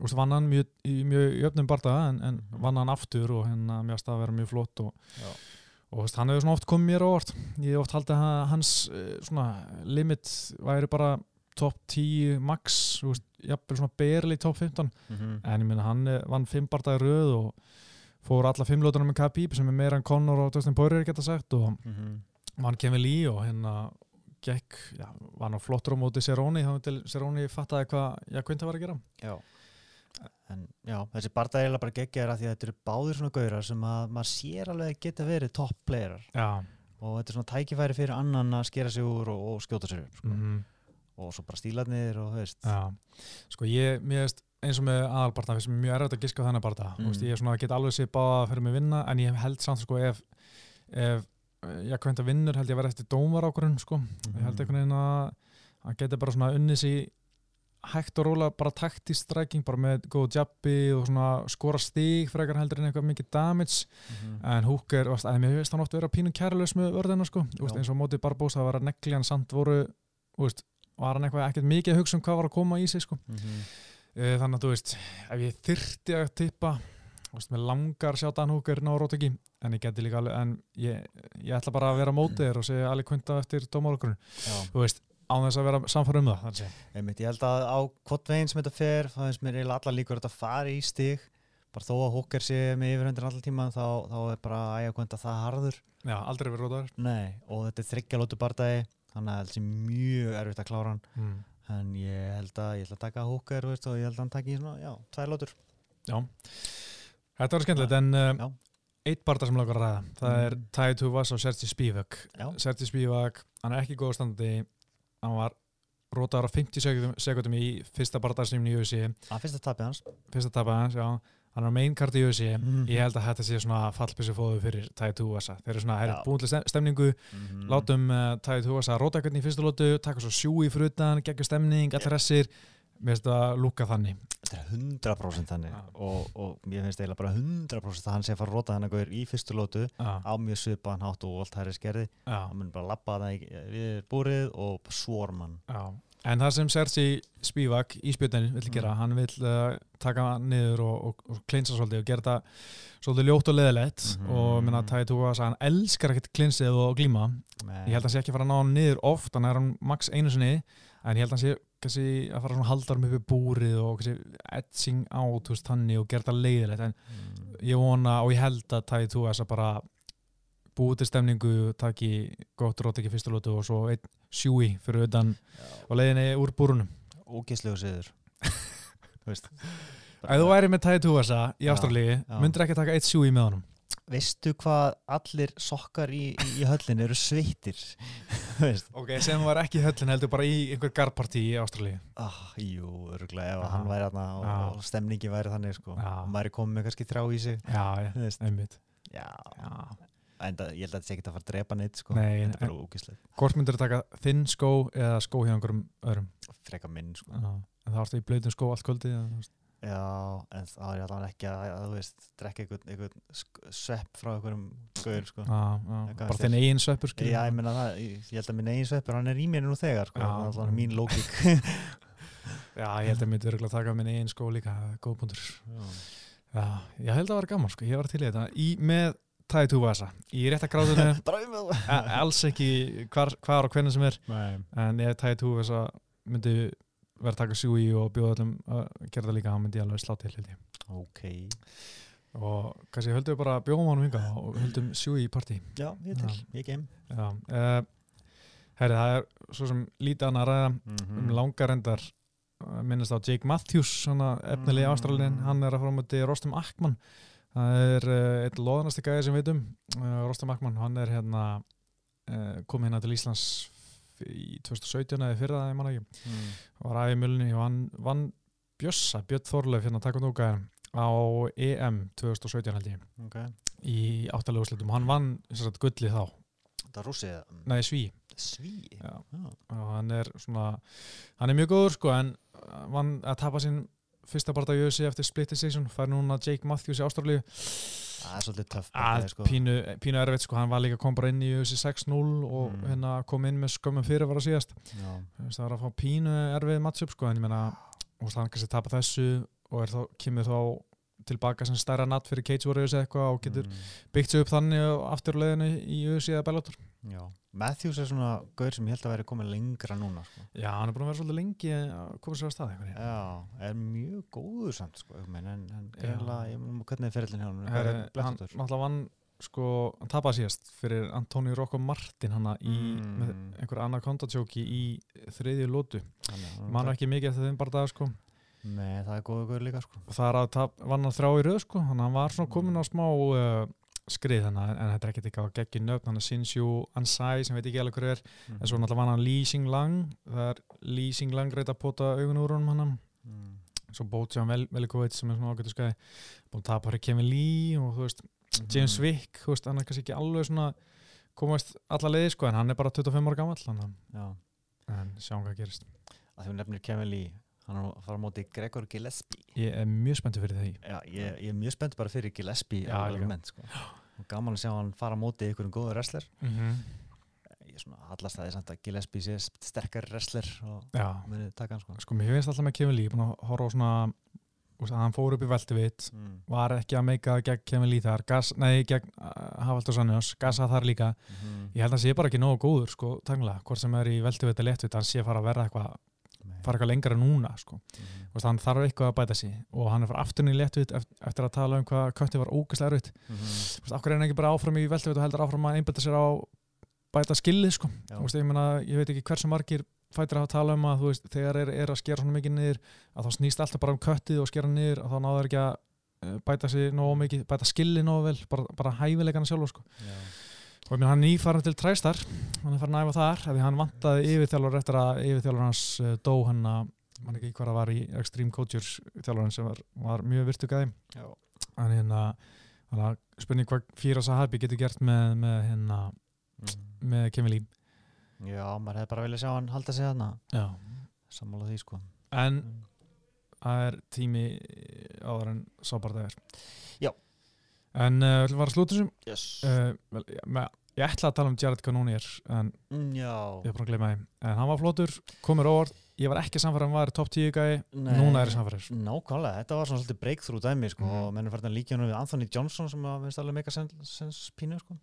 úst, vann hann mjög, mjög jöfnum barða en, en Mhm. vann hann aftur og hérna mjög stað að vera mjög flott og og veist, hann hefur svona oft komið mér á orð ég hef oft haldið að hans eh, svona limit væri bara top 10 max veist, jafnvel svona berli top 15 Mhm. en ég minna hann eh, vann 5 bardaði röð og fór alla 5 lótunum með Khabib sem er meira en Conor og Dustin Poirier geta sagt og Mhm. vann Kevin Lee og hérna gekk, já, var hann flottur á móti Cerrone, þá fattaði hvað Jakvinta var að gera Já En já, þessi barndægilega bara geggja er að því að þetta eru báðir svona gaurar sem að maður sér alveg geta verið topp playerar já, og þetta er svona tækifæri fyrir annan að skera sig úr og, og skjóta sig upp sko. mm og svo bara stílarnir og þú veist já sko ég, mér veist eins og með aðalbarta finnst mér mjög erfitt að giska á þennan barta Mm. mm. veist, ég er svona að geta alveg sér báða fyrir mig vinna en ég held samt sko ef ef Jakvinta vinnur held ég að vera eftir dómar ákvörðun sko ég held Mhm. einhvern veginn að hann geti bara svona unnið sér hægt og róla bara taktist stræking bara með góð jabbi og svona skora stig frekar heldur en eitthvað mikið damage Mhm. en Húker, veist, að mér veist hann oft vera pínum kærleus með vörðina sko, veist, eins og á móti Barbosa það var að negli hann samt voru veist, var hann eitthvað ekkert mikið að hugsa um hvað var að koma í sig sko. Mhm. Eh, þannig að þú veist, ef ég þyrti að tippa veist, mér langar að sjá Dan Húker ná rót ekki, en ég geti líka alveg en ég, ég ætla bara að vera mótið þér og segja alveg kvönda eftir dómálokkurinn Já, þú veist, án þess að vera samfara um það einmitt, ég held að á hvort veginn sem þetta fer, það finnst mér allar líkur að þetta fari í stig. Bara þó að Hooker sé með yfirhundin allar tíma þá, þá er bara ægja kvönda það harður. Já, aldrei verið rótaður. Nei, og þetta er þryggjalótu bardagi þannig að þetta sé mjög erfitt að klára hann. Mm. en ég held að ég ætla að taka veist, og ég held að hann taki svona, já, tvær lótur Já, þetta var skemmtilegt en uh, eitt barða sem langar að ræða það er Mhm. Tai Tuvas og Sergi Spivak. Já, Sergi Spivak, hann er ekki góð standandi hann var rótaður á 50 sekundum, sekundum í fyrsta barðarsnýmni í UFC, að fyrsta tapið hans. Fyrsta tapað hans já, hann er main card í UFC Mhm. ég held að þetta sé svona fallbissu fóðu fyrir Tai Tuvasa, þeir eru svona, þeir Já. eru búin til stem- stemningu. Mm. látum uh, Tai Tuvasa róta hvernig í fyrstu lótu taka svo sjú í frutan, geggjur stemning allir hressir, mér finnst það að lúka þannig. Þetta er 100% þannig Já. og, og ég finnst eiginlega bara 100% að hann sé að fara að róta þennan gaur í fyrstu lótu já, á mjög svipaðan hátt og allt hæri skerði já, hann mun bara lappa það í, við búrið og svormann En það sem Sergi Spivak í spjöldinni vill Mm. gera, hann vill uh, taka hann niður og, og, og klinsa svolítið og gera það svolítið ljótt og leðilegt Mhm. og minna Tai Tuvasa, hann elskar ekkert klinsið og glíma. Ég held að hann sé ekki að fara að ná hann niður oft hann er hann max einu sinni en ég held að hann sé kannski að fara svona haldar með búrið og kannski out þú veist, og gera það leiðilegt en mm. ég vona og ég held að Tai Tuvasa bara búið til stemningu taki gott rót ekki fyrstu lótu og svo einn sjúi fyrir utan og leiðinni úr búrunum. Ógislegu siður. Þú veist. Ef þú væri með Tai Tuvasa í Já, Ástralíu já. myndir ekki taka eitt sjúi með honum veistu hvað allir sokkar í, í, höllin eru veist ok, sem var ekki í höllin heldur bara í einhver garpartí í Ástralíu ah, jú, örgulega ef Já. hann væri aðna og, Já. og stemningi væri þannig sko. Maður er komið með kannski þrjá í sig já, einmitt já, já. en það, ég held að þetta sé ekki að fara að drepa neitt sko. Nei, þetta er bara ógislegt hvort myndir þú taka þinn skó eða skó hjá einhverjum öðrum freka minn sko. En það varstu í blöytum skó allt kvöldið. Já, en það er allavega ekki að, að þú veist, drekka einhvern, einhvern svepp frá einhverjum gauður, sko. Já, já, bara þinn eigin sveppur skilur. Já, ég meina það, ég, ég held að minn eigin sveppur, hann er í mér nú þegar, sko, það er allavega mín lógík. já, ég held að myndi örgulega taka minn eigin skó líka góð punktur já, ég held að það var gaman sko, ég var til í þetta í, með Tai Tuvasa í rétta gráðinu Bara um það. a- alls ekki hvar, hvar og hvernig sem er Nei. en ef Tai Tuvasa myndi vera að taka sjúi og bjóða öllum að gera það líka, þá myndi alveg slá til held ég Ok. og kannski höldum við bara bjóðum honum hinga og höldum sjúi í partí Já, ég til, ég kem. Uh, herri, það er svo sem lítið annað að ræða Mhm. um langar endar uh, minnast á Jake Matthews, svona efnilegi Mm. ástralin, hann er að fara á múti Rostum Akman það er uh, eitt loðanasti gæði sem við veitum, uh, Rostum Akman hann er hérna komið hérna til Íslands í 2017 eða fyrra, ég manna ekki. Mm. var aðeins í mjölni og hann vann Bjössa, Björn Þorleif hérna takk og núka á EM 2017 held ég. Ok. í áttalegu úrslitum. Og hann vann sagt, gulli þá, þetta rússið nei sví. Sví? Já. Já. og hann er svona hann er mjög góður sko en uh, vann að tapa sín fyrsta barða í ösi eftir split decision, fær núna Jake Matthews í Ástralíu það er svolítið töff að bardaði, sko. pínu, pínu erfitt sko, hann var líka kom bara inn í ösi 6-0 og Mm. hérna kom inn með skömmum fyrirvara síðast Já. Þú veist, það var að fá pínu erfið matchup sko, en ég meina, þú veist, hann kannski tapa þessu og er þá, kemur þá tilbaka sem stærra natt fyrir Cage Warriors eitthvað og getur Mm. byggt sig upp þannig afturleðinu í UFC eða Bellator Já. Matthews er svona gaur sem ég held að væri komin lengra núna sko. Já, hann er búin að vera svolítið lengi að koma sér á stað einhvern veginn. Já, er mjög góður samt sko, en, en greinlega, ég mun hvernig er ferillin hjá hann, er hann blettur? náttúrulega vann sko, hann tapaði síðast fyrir Antoni Rocco Martin hana í Mm. einhverja anaconda tjóki í þriðju lótu mann ekki mikið eftir þeim bara dag sko Nei, það er góður gaur líka sko. og það er að vann hann þrjá í röð sko að hann var svona komin á smá uh, skrið þannig að- en þetta er ekkert eitthvað geggi nöfn hann er Sinshu Ansai sem veit ekki alveg hver er en svo náttúrulega vann hann Lee Xing Lang það er Lee Xing Lang reyta að pota augun úr honum hann. Mm. svo Bojan Vel Velikovic sem er svona ágættu skæði búin að tapa fyrir Kevin Lee og þú veist James Mhm. Wick, þú veist, hann er kannski ekki alveg svona komast alla leiði sko en hann er bara 25 ára gammal þannig að en sjáum hvað gerist. Að hún nefnir Kevin Lee hann er að fara á móti Gregor Gillespie. Ég er mjög spenntur fyrir því. Já, ég, ég er mjög spennt bara fyrir Gillespie Já, alveg almennt, sko. Gaman að sjá hann fara á móti ykkur góður wrestler mm -hmm. ég er svona er samt að Gillespie sé sterkar wrestler og munið taka hann sko. sko mér finnst alltaf með Kevin Lee búin að horfa á svona veist, að hann fór upp í veltivitt mm. var ekki að meika gegn Kevin Lee þar gas, nei, gegn uh, Hafaldur Sannjós gasa þar líka, Mm ég held að hann sé bara ekki nógu góður sko, tanglega, hvort sem er í veltivitt eða léttivitt, hann sé að fara að verða eitthvað fara eitthvað lengra núna sko mm. Þú veist, hann þarf eitthvað að bæta sig og hann er fara afturinn í léttvit eftir að tala um hvað kötti var ógæslega erfitt mm. Af hverju er hann ekki bara áfram í veltvit og heldur áfram að einbæta sér á bæta skilið sko. Veist, ég, meina, ég veit ekki hversu margir fætir að tala um að veist, þegar er, er að skera svona mikið niður að þá snýst alltaf bara um köttið og skera niður að þá náður ekki að eh, bæta nógu mikið, bæta skilið nógu vel bara, bara hæfileikana sjálf sko. Og meina hann er nýfarin til træstar hann er farin að æfa þar, því hann vantaði yfirþjálfur eftir að yfirþjálfur hans uh, dó hann að, mann ekki hvað það var í Extreme Coaches þjálfurinn sem var, var mjög virtugæði Já. en hérna að spurning hvað Fíra Sahabi getur gert með, með hérna Mm. með Kevin Lee Já, maður hefði bara viljað sjá hann halda sig þarna sammála því sko en það er tími áður en sábardagur Já. en uh, var að slúta þessum yes. uh, með, ég ætla að tala um Jared Cannonier en Mm, ég er bara að gleyma því. En hann var flottur, komur óvart. Ég var ekki samfæður að hann var topp 10 gæi. Núna er ég samfæður Nákvæmlega, þetta var svona svolítið breakthrough dæmi sko, Mhm. og mennum færðin að líka hann við Anthony Johnson sem að finnst alveg mega sens, sens pínu sko.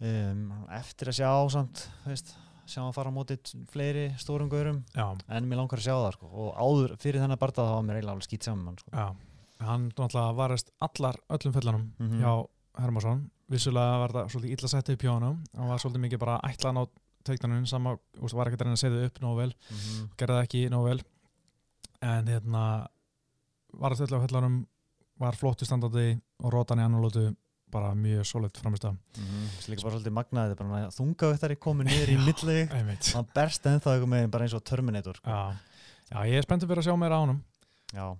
um, eftir að sjá samt, veist, sjá hann fara á móti t- fleiri stórum gaurum. En mér langar að sjá það sko. og áður fyrir þennan barða þá var mér eiginlega alveg skýt saman sko. já. Hann varist allar öllum föllanum Mhm. hjá Hermansson vissulega var það svolítið illa sett upp hjá hann hann var svolítið mikið bara ætlan á teiknanun sama, úst, var ekki að reyna að segja þau upp nógu vel Mhm. gerði það ekki nógu vel en hérna var þetta öllu á höllanum var flottu standandi og rótan í annarlótu bara mjög solid framist af Mhm. Þessi líka bara svolítið magnaði þetta er bara þunga þetta er komið niður í milli hann berst ennþá eitthvað með bara eins og Terminator sko. já. já, ég er spenntið fyrir að sjá meira á honum Já.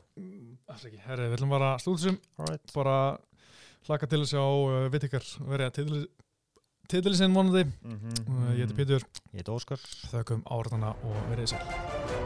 Afsaki, herri, við ætlum bara að slúðsum Alright. bara hlaka til að sjá uh, við ykkar verið að titlisinn vonandi. Mm uh, ég heiti Pétur, Ég heiti Óskar. Þökkum áraðana og verið sér